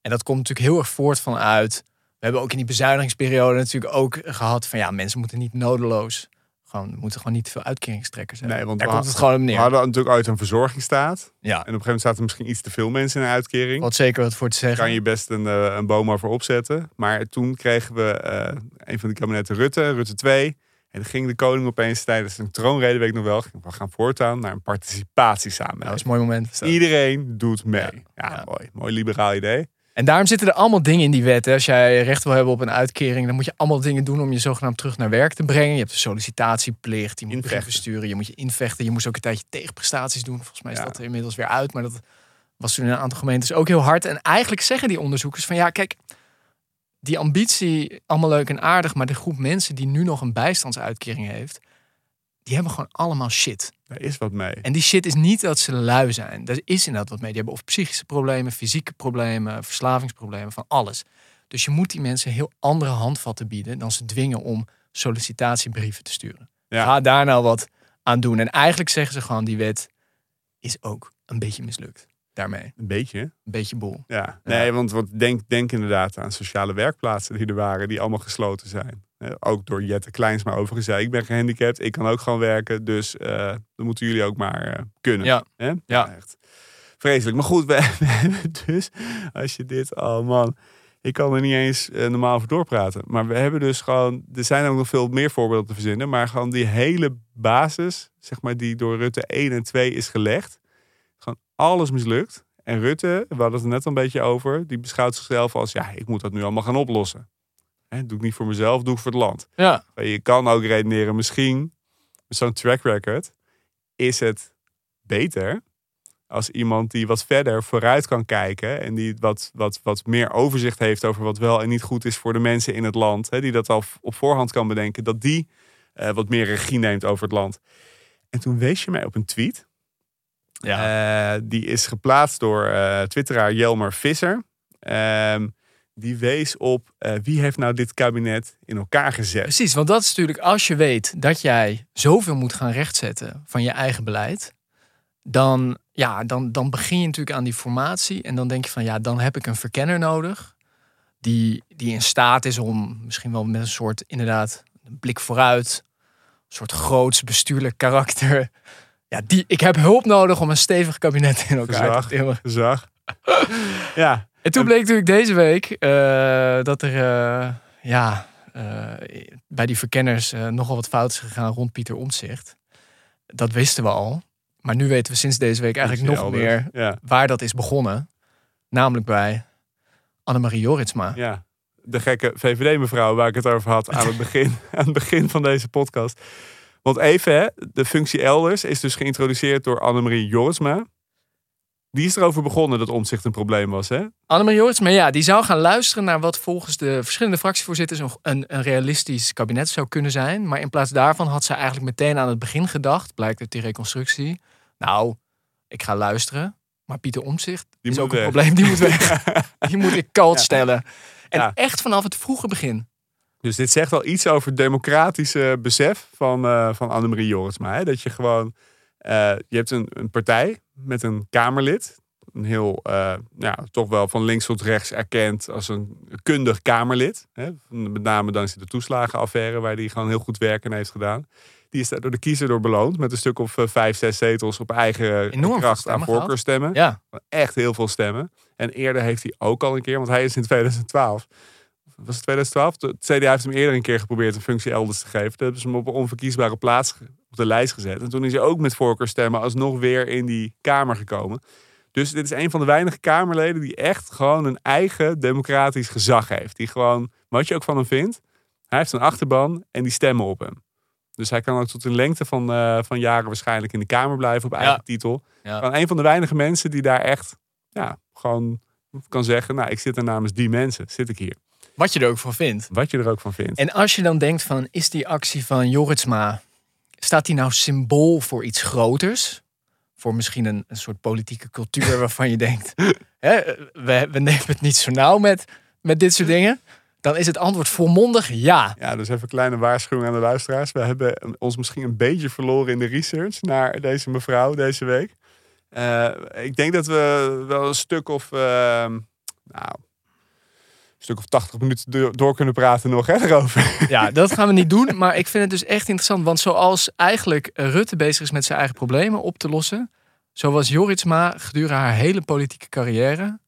En dat komt natuurlijk heel erg voort vanuit. We hebben ook in die bezuinigingsperiode natuurlijk ook gehad van ja, mensen moeten niet nodeloos gewoon, we moeten gewoon niet veel uitkeringstrekkers hebben. Nee, want Daar we, komt het gewoon neer. We hadden natuurlijk uit een verzorgingsstaat. Ja. En op een gegeven moment zaten misschien iets te veel mensen in een uitkering. Wat zeker wat voor te zeggen. Kan je best een, uh, een boom voor opzetten. Maar toen kregen we uh, een van de kabinetten Rutte, Rutte 2. En dan ging de koning opeens tijdens een troonrede, weet ik nog wel, we gaan voortaan naar een participatiesamenleving. Nou, dat is een mooi moment. Iedereen doet mee. Ja, ja, mooi. Mooi liberaal idee. En daarom zitten er allemaal dingen in die wet. Hè. Als jij recht wil hebben op een uitkering, dan moet je allemaal dingen doen om je zogenaamd terug naar werk te brengen. Je hebt de sollicitatieplicht, je moet brieven sturen, je moet je invechten. Je moest ook een tijdje tegenprestaties doen. Volgens mij is dat er inmiddels weer uit, maar dat was toen in een aantal gemeentes ook heel hard. En eigenlijk zeggen die onderzoekers van ja, kijk, die ambitie, allemaal leuk en aardig, maar de groep mensen die nu nog een bijstandsuitkering heeft, die hebben gewoon allemaal shit. Er is wat mee. En die shit is niet dat ze lui zijn. Er is inderdaad wat mee. Die hebben of psychische problemen, fysieke problemen, verslavingsproblemen, van alles. Dus je moet die mensen heel andere handvatten bieden dan ze dwingen om sollicitatiebrieven te sturen. Ja. Ga daar nou wat aan doen. En eigenlijk zeggen ze gewoon, die wet is ook een beetje mislukt daarmee. Een beetje? Een beetje bol. Ja, nee, want, want denk, denk inderdaad aan sociale werkplaatsen die er waren, die allemaal gesloten zijn. Ook door Jette Kleinsma overigens zei, ik ben gehandicapt, ik kan ook gewoon werken, dus uh, dan moeten jullie ook maar uh, kunnen. Ja. Hè? ja. Echt vreselijk. Maar goed, [LAUGHS] we, hebben dus, als je dit, oh man, ik kan er niet eens uh, normaal over doorpraten. Maar we hebben dus gewoon, er zijn ook nog veel meer voorbeelden te verzinnen, maar gewoon die hele basis, zeg maar, die door Rutte 1 en 2 is gelegd, gewoon alles mislukt. En Rutte, we hadden het er net een beetje over, die beschouwt zichzelf als, ja, ik moet dat nu allemaal gaan oplossen. Hè, doe ik niet voor mezelf, doe ik voor het land. Ja. Je kan ook redeneren, misschien met zo'n track record is het beter als iemand die wat verder vooruit kan kijken en die wat, wat, wat meer overzicht heeft over wat wel en niet goed is voor de mensen in het land, hè, die dat al op voorhand kan bedenken, dat die uh, wat meer regie neemt over het land. En toen wees je mij op een tweet. Ja. Uh, die is geplaatst door uh, twitteraar Jelmer Visser. Um, die wees op uh, wie heeft nou dit kabinet in elkaar gezet. Precies, want dat is natuurlijk als je weet dat jij zoveel moet gaan rechtzetten van je eigen beleid, dan, ja, dan, dan begin je natuurlijk aan die formatie en dan denk je van ja, dan heb ik een verkenner nodig die, die in staat is om misschien wel met een soort inderdaad een blik vooruit, een soort groots bestuurlijk karakter. Ja, die, ik heb hulp nodig om een stevig kabinet in elkaar Gezag, te timmen. Gezag. [LAUGHS] ja, en toen bleek natuurlijk deze week uh, dat er uh, ja, uh, bij die verkenners nogal wat fout is gegaan rond Pieter Omtzigt. Dat wisten we al. Maar nu weten we sinds deze week eigenlijk nog meer ja. waar dat is begonnen. Namelijk bij Annemarie Joritsma. Ja, de gekke VVD-mevrouw waar ik het over had aan het [LAUGHS] begin, aan het begin van deze podcast. Want even, hè, de functie elders is dus geïntroduceerd door Annemarie Jorisma. Die is erover begonnen dat omzicht een probleem was, hè? Annemarie Joritsma, ja, die zou gaan luisteren naar wat volgens de verschillende fractievoorzitters een, een, realistisch kabinet zou kunnen zijn. Maar in plaats daarvan had ze eigenlijk meteen aan het begin gedacht, blijkt uit die reconstructie. Nou, ik ga luisteren, maar Pieter Omzicht Die is moet ook een probleem, die moet weg. [LAUGHS] Die moet ik koud Ja. stellen. En Ja. echt vanaf het vroege begin. Dus dit zegt wel iets over het democratische besef van, eh van Annemarie Jorisma. Hè? Dat je gewoon, eh, je hebt een, een partij met een Kamerlid. Een heel, eh, ja, toch wel van links tot rechts erkend als een kundig Kamerlid. Hè? Met name dankzij de toeslagenaffaire, waar die gewoon heel goed werk in heeft gedaan. Die is daar door de kiezer door beloond met een stuk of vijf, zes zetels op eigen Enorm kracht aan voorkeurstemmen. Ja, Echt heel veel stemmen. En eerder heeft hij ook al een keer, want hij is in 2012. Was het 2012? Het CDA heeft hem eerder een keer geprobeerd een functie elders te geven. Toen hebben ze hem op een onverkiesbare plaats op de lijst gezet. En toen is hij ook met voorkeurstemmen alsnog weer in die Kamer gekomen. Dus dit is een van de weinige Kamerleden die echt gewoon een eigen democratisch gezag heeft. Die gewoon, wat je ook van hem vindt, hij heeft een achterban en die stemmen op hem. Dus hij kan ook tot een lengte van, eh, van jaren waarschijnlijk in de Kamer blijven op eigen Ja. titel. Ja. Gewoon een van de weinige mensen die daar echt ja, gewoon kan zeggen, nou ik zit er namens die mensen, zit ik hier. Wat je er ook van vindt. Wat je er ook van vindt. En als je dan denkt van, is die actie van Joritsma, staat die nou symbool voor iets groters? Voor misschien een, een soort politieke cultuur [LAUGHS] waarvan je denkt, hè, we, we nemen het niet zo nauw met, met dit soort dingen. Dan is het antwoord volmondig ja. Ja, dus even een kleine waarschuwing aan de luisteraars. We hebben ons misschien een beetje verloren in de research naar deze mevrouw deze week. Eh, ik denk dat we wel een stuk of, eh, nou, stuk of 80 minuten door, kunnen praten nog hè, erover. Ja, [LAUGHS] dat gaan we niet doen. Maar ik vind het dus echt interessant. Want zoals eigenlijk Rutte bezig is met zijn eigen problemen op te lossen. Zo was Joritsma gedurende haar hele politieke carrière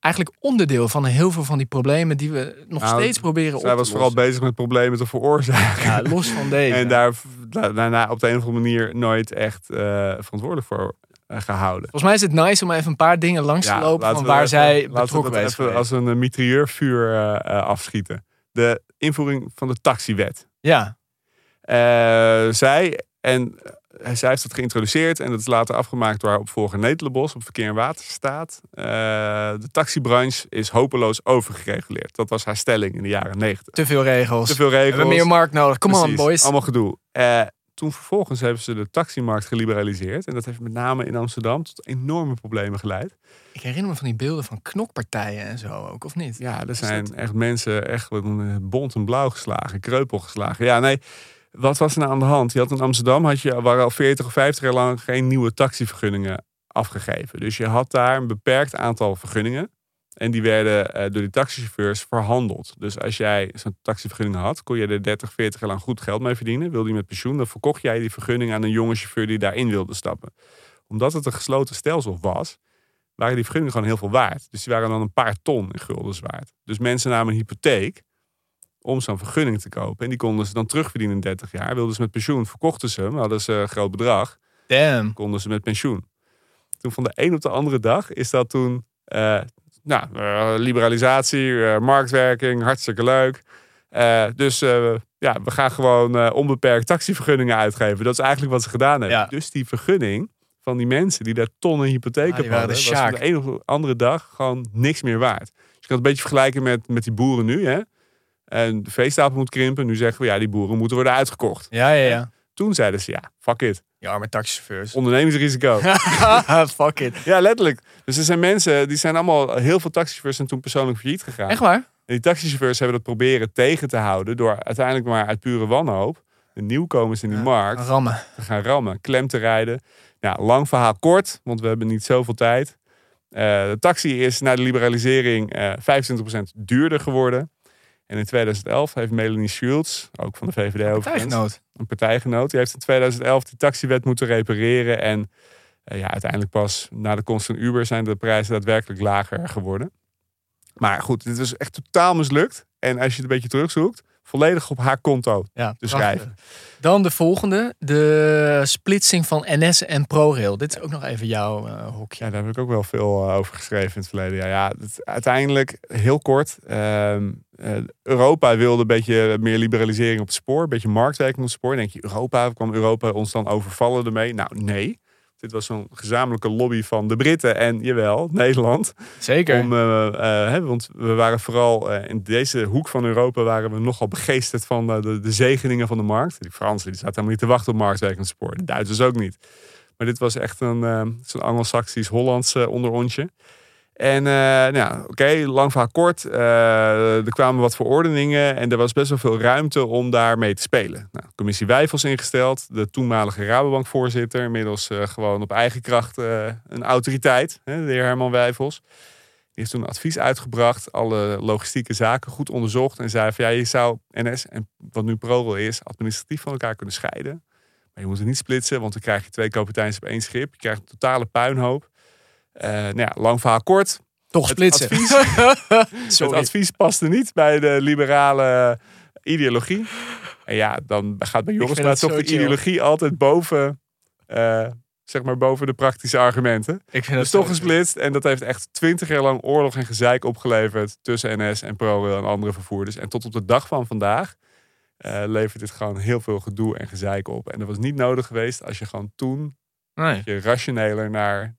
eigenlijk onderdeel van heel veel van die problemen die we nog Nou, steeds proberen op Zij te was vooral lossen. bezig met problemen te veroorzaken. Ja, los van deze. [LAUGHS] En daar da- daarna op de een of andere manier nooit echt eh, verantwoordelijk voor gehouden. Volgens mij is het nice om even een paar dingen langs te lopen van we waar even- zij we betrokken even geweest. als een eh, mitrailleurvuur eh, eh, afschieten. De invoering van de taxiwet. Ja, Eh, zij, en eh, zij heeft dat geïntroduceerd en dat is later afgemaakt door haar opvolger Netelenbos op Verkeer en Waterstaat. Eh, de taxibranche is hopeloos overgereguleerd. Dat was haar stelling in de jaren negentig. te veel regels. Te veel We regels. hebben meer markt nodig. Come on, boys. Allemaal gedoe. Eh, toen vervolgens hebben ze de taximarkt geliberaliseerd. En dat heeft met name in Amsterdam tot enorme problemen geleid. Ik herinner me van die beelden van knokpartijen en zo ook, of niet? Ja, er zijn echt mensen echt eh, bont en blauw geslagen, kreupel geslagen. Ja, nee, wat was er nou aan de hand? Je had in Amsterdam, had je, waren al 40 of 50 jaar lang geen nieuwe taxivergunningen afgegeven. Dus je had daar een beperkt aantal vergunningen. En die werden eh, door die taxichauffeurs verhandeld. Dus als jij zo'n taxivergunning had, kon je er 30, 40 jaar lang goed geld mee verdienen. Wilde je met pensioen, dan verkocht jij die vergunning aan een jonge chauffeur die daarin wilde stappen. Omdat het een gesloten stelsel was, waren die vergunningen gewoon heel veel waard. Dus die waren dan een paar ton in guldens waard. Dus mensen namen een hypotheek om zo'n vergunning te kopen. En die konden ze dan terugverdienen in 30 jaar. Wilden ze met pensioen, verkochten ze hem, hadden ze een groot bedrag, Damn. konden ze met pensioen. Toen van de een op de andere dag is dat toen, eh, nou, eh, liberalisatie, eh, marktwerking, hartstikke leuk. Eh, dus ja, we gaan gewoon onbeperkt taxivergunningen uitgeven. Dat is eigenlijk wat ze gedaan hebben. Ja. Dus die vergunning van die mensen die daar tonnen hypotheek Ah, hadden, de was van de een de andere dag gewoon niks meer waard. Dus je kan het een beetje vergelijken met, met die boeren nu. Hè? En de veestapel moet krimpen. Nu zeggen we, ja, die boeren moeten worden uitgekocht. Ja, ja, ja. Toen zeiden ze, ja, fuck it. Die arme taxichauffeurs. Ondernemingsrisico. [LAUGHS] [LAUGHS] Fuck it. ja, letterlijk. Dus er zijn mensen, die zijn allemaal, heel veel taxichauffeurs zijn toen persoonlijk failliet gegaan. Echt waar? En die taxichauffeurs hebben dat proberen tegen te houden door uiteindelijk maar uit pure wanhoop de nieuwkomers in die markt Rammen. te gaan rammen, klem te rijden. Ja, lang verhaal kort, want we hebben niet zoveel tijd. Eh, de taxi is na de liberalisering eh 25% duurder geworden. En in 2011 heeft Melanie Schultz, ook van de VVD overigens, Partijgenoot. een partijgenoot, die heeft in 2011 die taxiwet moeten repareren. En eh, ja, uiteindelijk pas na de komst van Uber zijn de prijzen daadwerkelijk lager geworden. Maar goed, dit was echt totaal mislukt. En als je het een beetje terugzoekt, volledig op haar konto Ja, te prachtig. schrijven. Dan de volgende. De splitsing van NS en ProRail. Dit is ook nog even jouw eh, hokje. Ja, daar heb ik ook wel veel eh, over geschreven in het verleden. Ja, ja het, uiteindelijk, heel kort. ehm, eh, Europa wilde een beetje meer liberalisering op het spoor. Een beetje marktwerking op het spoor. Dan denk je, Europa, kwam Europa ons dan overvallen ermee? Nou, nee. Dit was zo'n gezamenlijke lobby van de Britten en, jawel, [LAUGHS] Nederland. Zeker. Om, eh, eh, hè, want we waren vooral eh, in deze hoek van Europa waren we nogal begeesterd van eh, de, de zegeningen van de markt. Die Fransen die zaten helemaal niet te wachten op marktwerkend spoor. De Duitsers ook niet. Maar dit was echt een eh, zo'n Anglo-Saxisch-Hollands eh, onderontje. En eh, nou oké, lang verhaal kort. Eh, er kwamen wat verordeningen en er was best wel veel ruimte om daar mee te spelen. Nou, commissie Wijfels ingesteld, de toenmalige Rabobank-voorzitter, inmiddels eh, gewoon op eigen kracht een autoriteit, hè, de heer Herman Wijfels. Die heeft toen advies uitgebracht, alle logistieke zaken goed onderzocht en zei van ja, je zou NS en wat nu ProRail is, administratief van elkaar kunnen scheiden. Maar je moet het niet splitsen, want dan krijg je twee kapiteins op één schip. Je krijgt een totale puinhoop. Eh, nou ja, lang verhaal kort. Toch Het splitsen. advies, [LAUGHS] het advies paste niet bij de liberale ideologie. En ja, dan gaat bij Joris vind maar toch de chill. ideologie altijd boven, eh, zeg maar boven de praktische argumenten. Ik vind Dus toch gesplitst. En dat heeft echt twintig jaar lang oorlog en gezeik opgeleverd tussen NS en ProRail en andere vervoerders. En tot op de dag van vandaag eh, levert dit gewoon heel veel gedoe en gezeik op. En dat was niet nodig geweest als je gewoon toen Nee. je rationeler naar,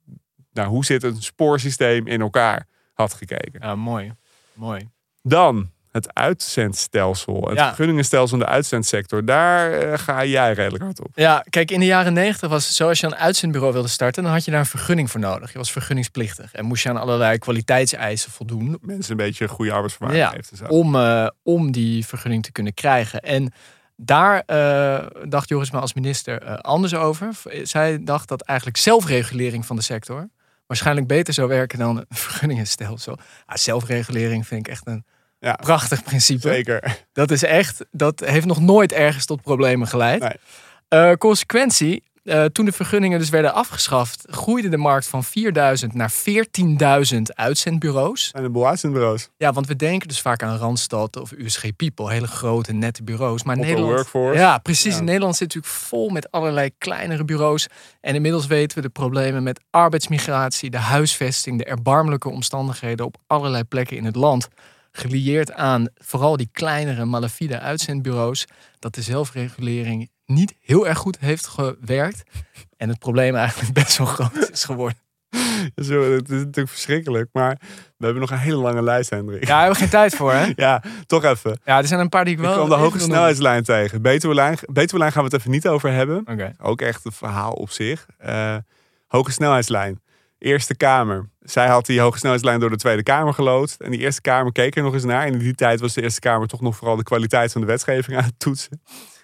naar hoe zit een spoorsysteem in elkaar had gekeken. Ja, mooi. Mooi. Dan het uitzendstelsel. Het Ja. vergunningenstelsel in de uitzendsector. Daar eh, ga jij redelijk hard op. Ja, kijk, in de jaren negentig was het zo, als je een uitzendbureau wilde starten, dan had je daar een vergunning voor nodig. Je was vergunningsplichtig en moest je aan allerlei kwaliteitseisen voldoen Mensen een beetje goede arbeidsvermaak Ja. heeft zo. om, eh, om die vergunning te kunnen krijgen. En daar eh, dacht Joris maar als minister anders over. Zij dacht dat eigenlijk zelfregulering van de sector waarschijnlijk beter zou werken dan een [LAUGHS] vergunningenstelsel. Ah, zelfregulering vind ik echt een Ja. prachtig principe. Zeker. Dat is echt, dat heeft nog nooit ergens tot problemen geleid. Nee. Eh, consequentie, eh, toen de vergunningen dus werden afgeschaft, groeide de markt van 4000 naar 14.000 uitzendbureaus. En de boel uitzendbureaus. Ja, want we denken dus vaak aan Randstad of USG People, hele grote, nette bureaus. Maar Nederland. Workforce. Ja, precies. Ja. In Nederland zit natuurlijk vol met allerlei kleinere bureaus. En inmiddels weten we de problemen met arbeidsmigratie, de huisvesting, de erbarmelijke omstandigheden op allerlei plekken in het land. Gelieerd aan vooral die kleinere malafide uitzendbureaus. Dat de zelfregulering niet heel erg goed heeft gewerkt. En het probleem eigenlijk [LAUGHS] best wel groot is geworden. [LAUGHS] Zo, het is natuurlijk verschrikkelijk. Maar we hebben nog een hele lange lijst, Hendrik. Ja, daar hebben we geen tijd voor, hè? [LAUGHS] Ja, toch even. Ja, er zijn een paar die ik Ik wel... kwam de hoge snelheidslijn tegen. Betuwelijn, Betuwelijn gaan we het even niet over hebben. Oké. Ook echt een verhaal op zich. Eh, hoge snelheidslijn. Eerste Kamer. Zij had die hoge snelheidslijn door de Tweede Kamer geloodst. En die Eerste Kamer keek er nog eens naar. En in die tijd was de Eerste Kamer toch nog vooral de kwaliteit van de wetgeving aan het toetsen.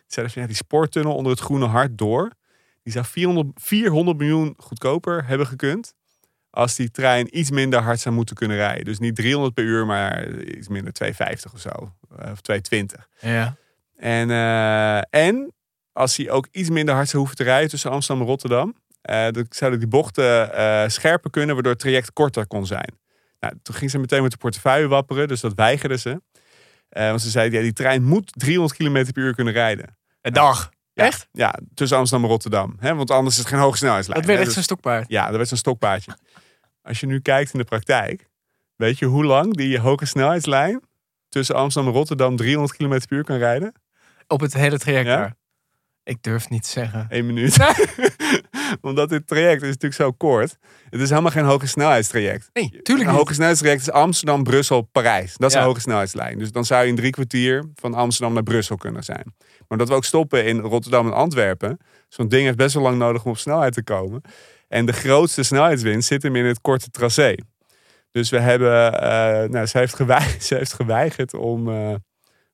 Ja, die spoortunnel onder het Groene Hart door. Die zou 400, 400 miljoen goedkoper hebben gekund. Als die trein iets minder hard zou moeten kunnen rijden. Dus niet 300 per uur, maar iets minder 250 of zo. Eh, Of 220. Ja. En, eh, en als hij ook iets minder hard zou hoeven te rijden tussen Amsterdam en Rotterdam, eh, dan zouden die bochten scherper kunnen, waardoor het traject korter kon zijn. Nou, toen ging ze meteen met de portefeuille wapperen, dus dat weigerden ze. Want ze zeiden, ja, die trein moet 300 km per uur kunnen rijden. Een dag. Ja, Echt? Ja, tussen Amsterdam en Rotterdam. Hè? Want anders is het geen hoge snelheidslijn. Dat werd hè? echt Dus- zo'n stokpaard. ja, dat werd zo'n stokpaardje. Als je nu kijkt in de praktijk, weet je hoe lang die hoge snelheidslijn tussen Amsterdam en Rotterdam 300 km per uur kan rijden? Op het hele traject Ja? Ik durf niet te zeggen. Eén minuut. [LAUGHS] Omdat dit traject is natuurlijk zo kort. Het is helemaal geen hoge snelheidstraject. Nee, tuurlijk Een hoge snelheidstraject is Amsterdam, Brussel, Parijs. Dat is Ja. een hoge snelheidslijn. Dus dan zou je in drie kwartier van Amsterdam naar Brussel kunnen zijn. Maar dat we ook stoppen in Rotterdam en Antwerpen. Zo'n ding heeft best wel lang nodig om op snelheid te komen. En de grootste snelheidswinst zit hem in het korte tracé. Dus we hebben, eh, nou, ze, heeft geweigerd, [LAUGHS] ze heeft geweigerd om, eh,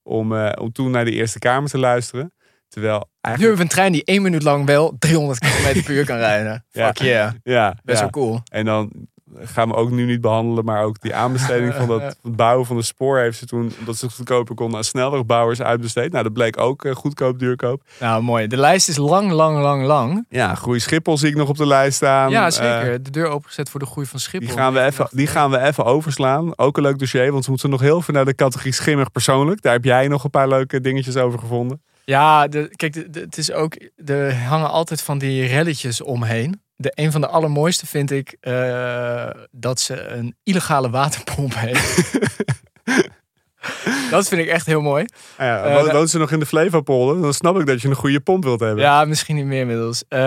om, eh, om toen naar de Eerste Kamer te luisteren. Terwijl Nu eigenlijk. hebben we een trein die één minuut lang wel 300 km per uur kan rijden. [LAUGHS] Ja. Fuck yeah. Ja, Best ja. wel cool. En dan gaan we ook nu niet behandelen. Maar ook die [LAUGHS] aanbesteding van dat het bouwen van de spoor heeft ze toen, omdat ze goedkoper konden, aan snellere bouwers uitbesteed. Nou, dat bleek ook eh, goedkoop, duurkoop. Nou, mooi. De lijst is lang, lang, lang, lang. Ja, Groei Schiphol zie ik nog op de lijst staan. Ja, Eh, zeker. De deur opengezet voor de groei van Schiphol. die gaan, we even, die gaan we even overslaan. Ook een leuk dossier, want we moeten nog heel veel naar de categorie schimmig persoonlijk. Daar heb jij nog een paar leuke dingetjes over gevonden. Ja, de, kijk, de- de- het is ook. Er hangen altijd van die relletjes omheen. De, een van de allermooiste vind ik eh, dat ze een illegale waterpomp heeft. [LAUGHS] [LAUGHS] dat vind ik echt heel mooi. Ja, Eh, woont ze nog in de Flevopolder? Dan snap ik dat je een goede pomp wilt hebben. Ja, misschien niet meer inmiddels. Eh,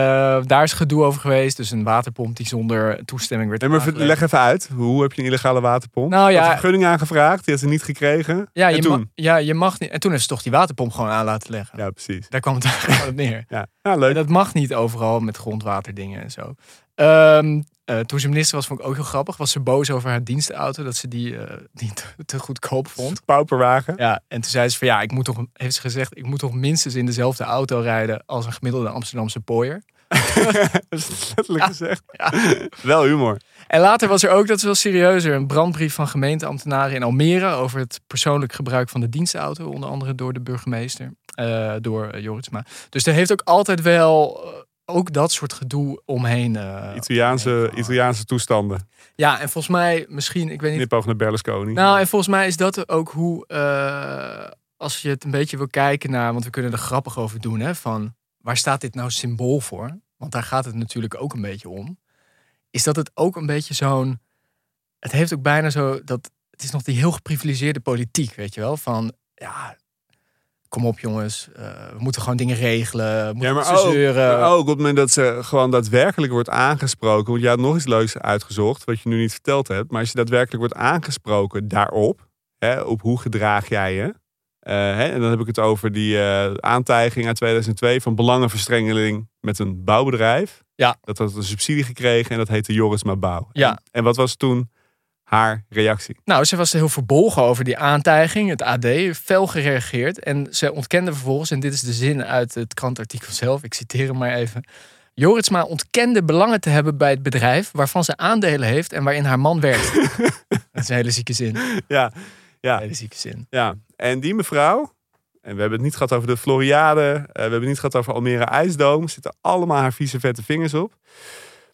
daar is gedoe over geweest. Dus een waterpomp die zonder toestemming werd Nee, maar aangelegd. leg even uit. Hoe heb je een illegale waterpomp? Nou ja. Had een vergunning aangevraagd, die had ze niet gekregen. Ja, en je, toen? ja, je mag niet. En toen heeft ze toch die waterpomp gewoon aan laten leggen. Ja, precies. Daar kwam het eigenlijk gewoon op neer. Ja, ja En leuk. dat mag niet overal met grondwaterdingen en zo. Ehm, eh, toen ze minister was, vond ik ook heel grappig. Was ze boos over haar dienstenauto, dat ze die, eh, [LAUGHS] die te, te goedkoop vond. [LAUGHS] Pauperwagen. Ja, en toen zei ze van ja, ik moet toch, heeft ze gezegd, ik moet toch minstens in dezelfde auto rijden als een gemiddelde Amsterdamse pooier. [LAUGHS] Dat is letterlijk gezegd. Wel humor. En later was er ook, dat is wel serieuzer, een brandbrief van gemeenteambtenaren in Almere over het persoonlijk gebruik van de dienstauto, onder andere door de burgemeester, eh, door Joritsma. Dus er heeft ook altijd wel ook dat soort gedoe omheen. eh, Italiaanse, omheen. Italiaanse toestanden. Ja, en volgens mij misschien, ik weet niet. Knipoog naar Berlusconi. Nou, en volgens mij is dat ook hoe, eh, als je het een beetje wil kijken naar, want we kunnen er grappig over doen, hè, van waar staat dit nou symbool voor? Want daar gaat het natuurlijk ook een beetje om. Is dat het ook een beetje zo'n, het heeft ook bijna zo dat het is nog die heel geprivilegeerde politiek, weet je wel, van ja. Kom op jongens, eh, we moeten gewoon dingen regelen. Ja, maar ook, maar op het moment dat ze gewoon daadwerkelijk wordt aangesproken. Want je had nog iets leuks uitgezocht, wat je nu niet verteld hebt. Maar als je daadwerkelijk wordt aangesproken daarop, hè, op hoe gedraag jij je. eh, hè, en dan heb ik het over die eh, aantijging uit 2002 van belangenverstrengeling met een bouwbedrijf. Ja. Dat had een subsidie gekregen en dat heette Jorisma Bouw. Ja. En, en wat was toen haar reactie? Nou, ze was heel verbolgen over die aantijging. Het AD fel gereageerd. En ze ontkende vervolgens, en dit is de zin uit het krantartikel zelf, ik citeer hem maar even. Joritsma ontkende belangen te hebben bij het bedrijf waarvan ze aandelen heeft en waarin haar man werkt. [LAUGHS] dat is een hele zieke zin. Een Ja, ja. hele zieke zin. Ja, en die mevrouw, en we hebben het niet gehad over de Floriade, eh, we hebben het niet gehad over Almere IJsdoom, zitten allemaal haar vieze vette vingers op.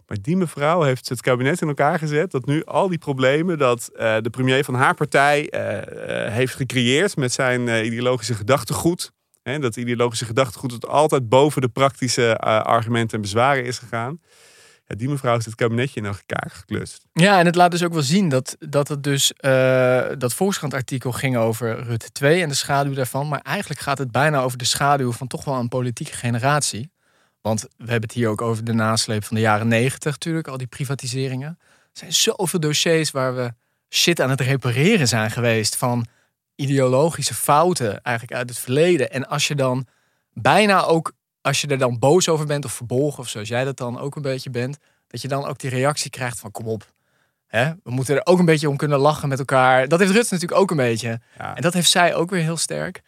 Maar die mevrouw heeft het kabinet in elkaar gezet dat nu al die problemen dat eh, de premier van haar partij eh, eh, heeft gecreëerd met zijn ideologische gedachtegoed. Hè, dat ideologische gedachtegoed dat altijd boven de praktische argumenten en bezwaren is gegaan. Ja, die mevrouw heeft het kabinetje in elkaar geklust. Ja, en het laat dus ook wel zien dat, dat het dus dat Volkskrant-artikel ging over Rutte 2 en de schaduw daarvan. Maar eigenlijk gaat het bijna over de schaduw van toch wel een politieke generatie. Want we hebben het hier ook over de nasleep van de jaren negentig natuurlijk, al die privatiseringen. Er zijn zoveel dossiers waar we shit aan het repareren zijn geweest van ideologische fouten eigenlijk uit het verleden. En als je dan bijna ook, als je er dan boos over bent of verbolgen of zoals jij dat dan ook een beetje bent, dat je dan ook die reactie krijgt van kom op. Hè? We moeten er ook een beetje om kunnen lachen met elkaar. Dat heeft Rutte natuurlijk ook een beetje. Ja. En dat heeft zij ook weer heel sterk.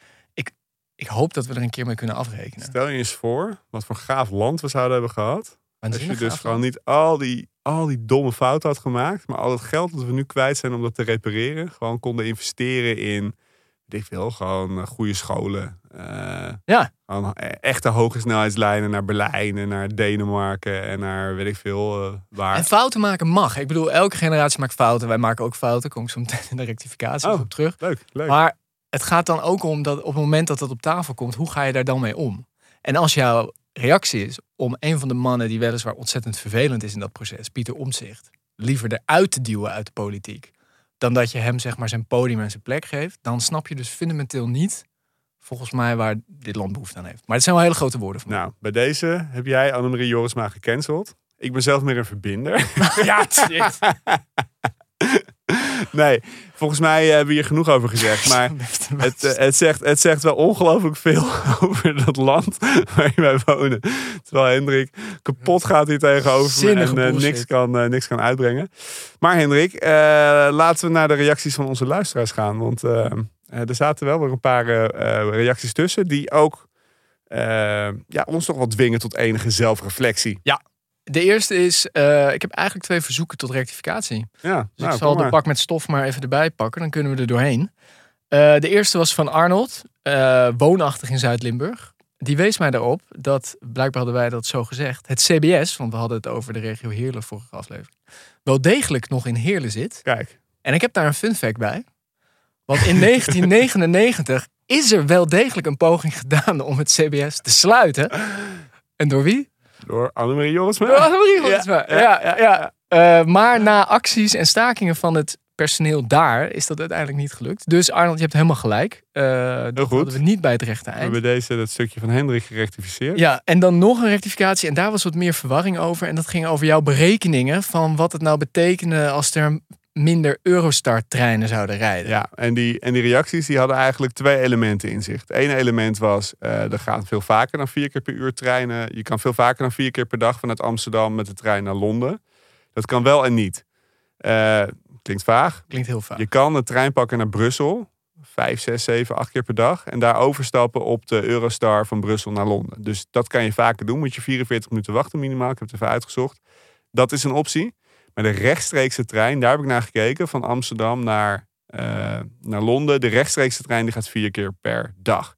Ik, hoop dat we er een keer mee kunnen afrekenen. Stel je eens voor wat voor gaaf land we zouden hebben gehad. Als je dus gewoon niet al die, al die domme fouten had gemaakt. Maar al het geld dat we nu kwijt zijn om dat te repareren. Gewoon konden investeren in, weet ik veel, gewoon eh, goede scholen. eh, Ja. Gewoon e- echte hoge snelheidslijnen naar Berlijn en naar Denemarken en naar weet ik veel eh, waar. En fouten maken mag. Ik bedoel, elke generatie maakt fouten. Wij maken ook fouten. Kom ik zo meteen in de rectificatie Oh. op terug. Leuk, leuk. Maar het gaat dan ook om dat op het moment dat dat op tafel komt, hoe ga je daar dan mee om? En als jouw reactie is om een van de mannen die weliswaar ontzettend vervelend is in dat proces, Pieter Omtzigt, liever eruit te duwen uit de politiek, dan dat je hem zeg maar zijn podium en zijn plek geeft, dan snap je dus fundamenteel niet, volgens mij, waar dit land behoefte aan heeft. Maar het zijn wel hele grote woorden van mij. Nou, bij deze heb jij Annemarie Jorisma gecanceld. Ik ben zelf meer een verbinder. [LAUGHS] Ja, shit. Nee, volgens mij hebben we hier genoeg over gezegd. [LAUGHS] Maar Het, eh, het, zegt, het zegt wel ongelooflijk veel [LAUGHS] over dat land waarin wij wonen. Terwijl Hendrik kapot gaat hier tegenover me en eh, niks, kan, eh, niks kan uitbrengen. Maar Hendrik, laten we naar de reacties van onze luisteraars gaan. Want er zaten wel weer een paar reacties tussen die ook ja, ons toch wel dwingen tot enige zelfreflectie. Ja. De eerste is, eh, ik heb eigenlijk twee verzoeken tot rectificatie. Ja, Dus nou, ik zal kom de pak met stof maar even erbij pakken. Dan kunnen we er doorheen. Eh, de eerste was van Arnold, eh, woonachtig in Zuid-Limburg. Die wees mij daarop dat, blijkbaar hadden wij dat zo gezegd, het CBS, want we hadden het over de regio Heerlen vorige aflevering, wel degelijk nog in Heerlen zit. Kijk, En ik heb daar een fun fact bij. Want in [LAUGHS] 1999 is er wel degelijk een poging gedaan om het CBS te sluiten. En door wie? Door Annemarie Jorisma. Door Annemarie. Ja, Ja, ja, ja, ja. Eh, maar na acties en stakingen van het personeel daar is dat uiteindelijk niet gelukt. Dus Arnold, je hebt helemaal gelijk. Eh dat goed. hadden we niet bij het rechte We eind. hebben deze, dat stukje van Hendrik gerectificeerd. Ja, en dan nog een rectificatie. En daar was wat meer verwarring over. En dat ging over jouw berekeningen van wat het nou betekende als er minder Eurostar-treinen zouden rijden. Ja, en die, en die reacties die hadden eigenlijk twee elementen in zich. Het ene element was, eh er gaan veel vaker dan vier keer per uur treinen. Je kan veel vaker dan vier keer per dag vanuit Amsterdam met de trein naar Londen. Dat kan wel en niet. Eh, klinkt vaag. Klinkt heel vaak. Je kan een trein pakken naar Brussel. Vijf, zes, zeven, acht keer per dag. En daar overstappen op de Eurostar van Brussel naar Londen. Dus dat kan je vaker doen. Moet je 44 minuten wachten minimaal. Ik heb het even uitgezocht. Dat is een optie. Maar de rechtstreekse trein, daar heb ik naar gekeken. Van Amsterdam naar, eh, naar Londen. De rechtstreekse trein die gaat vier keer per dag.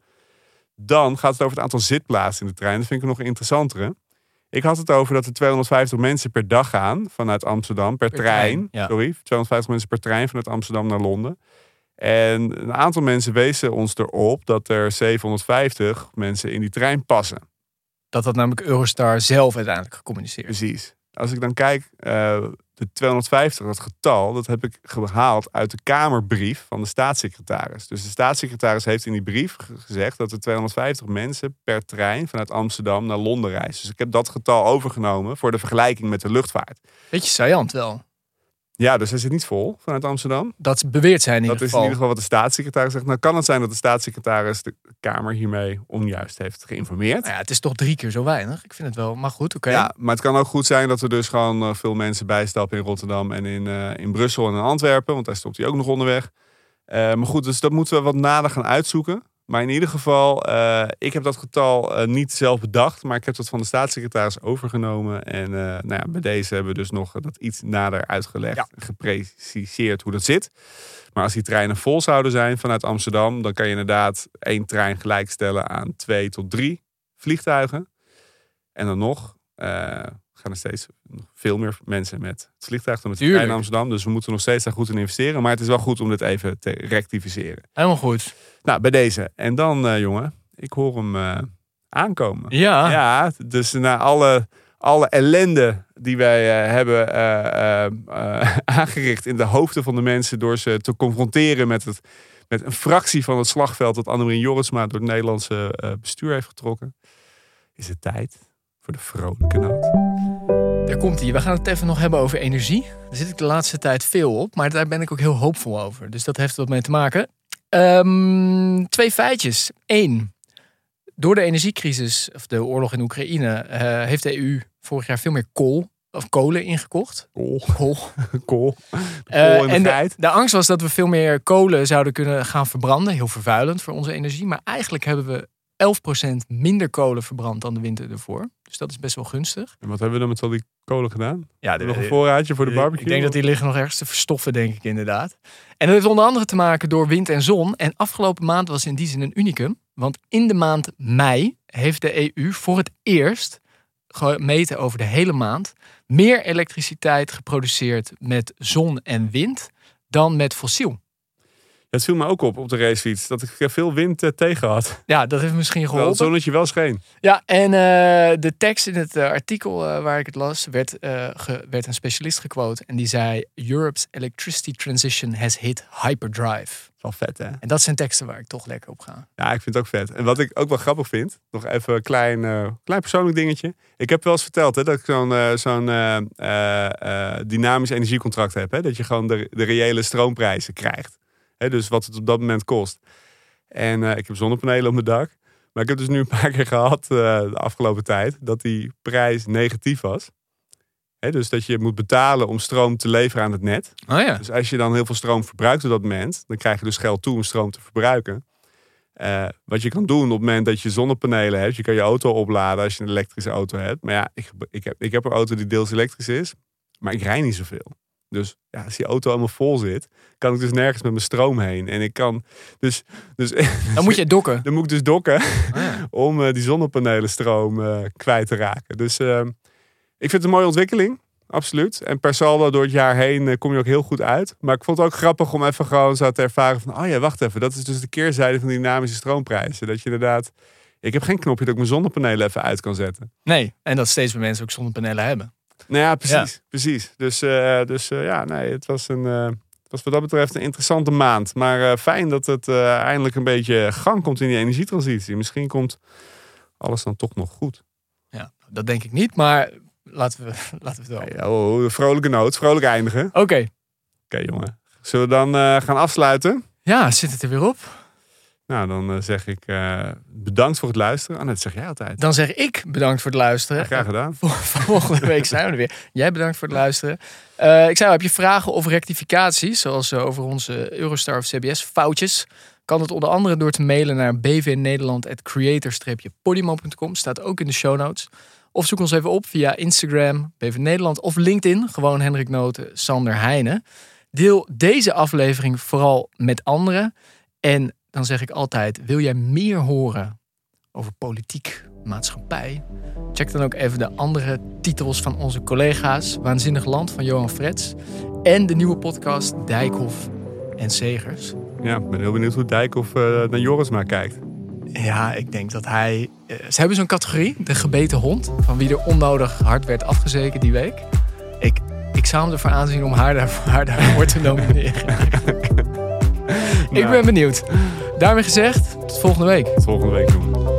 Dan gaat het over het aantal zitplaatsen in de trein. Dat vind ik nog interessantere. Ik had het over dat er 250 mensen per dag gaan vanuit Amsterdam per, Per trein. trein, ja. Sorry, 250 mensen per trein vanuit Amsterdam naar Londen. En een aantal mensen wezen ons erop dat er 750 mensen in die trein passen. Dat had namelijk Eurostar zelf uiteindelijk gecommuniceerd. Precies. Als ik dan kijk, eh, de 250, dat getal, dat heb ik gehaald uit de Kamerbrief van de staatssecretaris. Dus de staatssecretaris heeft in die brief ge- gezegd dat er 250 mensen per trein vanuit Amsterdam naar Londen reizen. Dus ik heb dat getal overgenomen voor de vergelijking met de luchtvaart. Beetje saillant wel. Ja, dus hij zit niet vol vanuit Amsterdam. Dat beweert zij in Dat is in ieder geval wat de staatssecretaris zegt. Nou kan het zijn dat de staatssecretaris de Kamer hiermee onjuist heeft geïnformeerd. Nou ja, het is toch drie keer zo weinig. Ik vind het wel, maar goed, oké. Ja, maar het kan ook goed zijn dat er dus gewoon eh, veel mensen bijstappen in Rotterdam en in, eh, in Brussel en in Antwerpen. Want daar stopt hij ook nog onderweg. Eh, maar goed, dus dat moeten we wat nader gaan uitzoeken. Maar in ieder geval, eh, ik heb dat getal eh, niet zelf bedacht. Maar ik heb dat van de staatssecretaris overgenomen. En eh, nou ja, bij deze hebben we dus nog dat iets nader uitgelegd. Ja. Gepreciseerd hoe dat zit. Maar als die treinen vol zouden zijn vanuit Amsterdam. Dan kan je inderdaad één trein gelijkstellen aan twee tot drie vliegtuigen. En dan nog gaan er steeds nog veel meer mensen met het vliegtuig dan met naar Amsterdam. Dus we moeten nog steeds daar goed in investeren. Maar het is wel goed om dit even te rectificeren. Helemaal goed. Nou, bij deze. En dan, eh, jongen, ik hoor hem eh, aankomen. Ja. Ja, dus na alle, alle ellende die wij eh, hebben [LAUGHS] aangericht in de hoofden van de mensen door ze te confronteren met, het, met een fractie van het slagveld dat Annemarie Jorritsma door het Nederlandse bestuur heeft getrokken, is het tijd voor de vrolijke noot. Daar komt hij. We gaan het even nog hebben over energie. Daar zit ik de laatste tijd veel op, maar daar ben ik ook heel hoopvol over. Dus dat heeft wat mee te maken. Ehm, twee feitjes. Eén. Door de energiecrisis, of de oorlog in Oekraïne, eh, heeft de EU vorig jaar veel meer kool of kolen ingekocht. Kool, Kool. [LAUGHS] kool, de en de angst was dat we veel meer kolen zouden kunnen gaan verbranden. Heel vervuilend voor onze energie. Maar eigenlijk hebben we 11% minder kolen verbrand dan de winter ervoor. Dus dat is best wel gunstig. En wat hebben we dan met al die kolen gedaan? Ja, Nog een voorraadje voor de barbecue? Ik denk dat die liggen nog ergens te verstoffen, denk ik inderdaad. En dat heeft onder andere te maken door wind en zon. En afgelopen maand was in die zin een unicum. Want in de maand mei heeft de EU voor het eerst gemeten over de hele maand meer elektriciteit geproduceerd met zon en wind dan met fossiel. Het viel me ook op op de racefiets dat ik veel wind eh, tegen had. Ja, dat heeft misschien geholpen. het zonnetje wel scheen. Ja, en eh, de tekst in het eh, artikel waar ik het las, werd, ge- werd een specialist gequote. En die zei: Europe's electricity transition has hit hyperdrive. Wel vet, hè? En dat zijn teksten waar ik toch lekker op ga. Ja, ik vind het ook vet. En wat ik ook wel grappig vind, nog even een klein, klein persoonlijk dingetje. Ik heb wel eens verteld hè, dat ik zo'n zo'n dynamisch energiecontract heb. Hè, dat je gewoon de, de reële stroomprijzen krijgt. Dus wat het op dat moment kost. En eh, ik heb zonnepanelen op mijn dak. Maar ik heb dus nu een paar keer gehad eh, de afgelopen tijd dat die prijs negatief was. Dus dat je moet betalen om stroom te leveren aan het net. Oh ja. Dus als je dan heel veel stroom verbruikt op dat moment, dan krijg je dus geld toe om stroom te verbruiken. Eh, wat je kan doen op het moment dat je zonnepanelen hebt. Je kan je auto opladen als je een elektrische auto hebt. Maar ja, ik, ik, heb, ik heb een auto die deels elektrisch is. Maar ik rij niet zoveel. Dus ja, als die auto helemaal vol zit, kan ik dus nergens met mijn stroom heen. En ik kan dus... dus [LAUGHS] Dan moet je dokken. dan moet ik dus dokken Ah, ja. [LAUGHS] om eh, die zonnepanelenstroom eh, kwijt te raken. Dus eh, ik vind het een mooie ontwikkeling. Absoluut. En per saldo door het jaar heen eh, kom je ook heel goed uit. Maar ik vond het ook grappig om even gewoon zo te ervaren van... oh ja, wacht even. Dat is dus de keerzijde van dynamische stroomprijzen. Dat je inderdaad... Ik heb geen knopje dat ik mijn zonnepanelen even uit kan zetten. Nee, en dat steeds meer mensen ook zonnepanelen hebben. Nou ja, precies. precies. Dus, eh, dus eh, ja, nee, het was, een, eh, was wat dat betreft een interessante maand. Maar fijn dat het eindelijk een beetje gang komt in die energietransitie. Misschien komt alles dan toch nog goed. Ja, dat denk ik niet, maar laten we, [LAUGHS] laten we het wel. Ja, oh, vrolijke noot, vrolijk eindigen. Oké, Oké, jongen. Zullen we dan gaan afsluiten? ja, zit het er weer op? Nou, dan eh, zeg ik eh, bedankt voor het luisteren. Ah, dat zeg jij altijd. Dan zeg ik bedankt voor het luisteren. Ja, graag gedaan. Vol- Volgende week zijn we er weer. Jij bedankt voor het luisteren. Eh, ik zei al, heb je vragen of rectificaties, zoals over onze Eurostar of CBS foutjes, kan het onder andere door te mailen naar bvnederland.creator-podimo.com. Staat ook in de show notes. Of zoek ons even op via Instagram, BV Nederland of LinkedIn. Gewoon Hendrik Noten, Sander Heijnen. Deel deze aflevering vooral met anderen. En dan zeg ik altijd, wil jij meer horen over politiek, maatschappij? Check dan ook even de andere titels van onze collega's. Waanzinnig Land van Johan Frets. En de nieuwe podcast Dijkhoff en Segers. Ja, ik ben heel benieuwd hoe Dijkhoff eh naar Joris maar kijkt. Ja, ik denk dat hij... eh, ze hebben zo'n categorie, de gebeten hond. Van wie er onnodig hard werd afgezeken die week. Ik, ik zou hem ervoor aanzien om haar daarvoor, haar daarvoor te [LAUGHS] nomineren. Ik ben benieuwd. Daarmee gezegd, tot volgende week. Tot volgende week doen.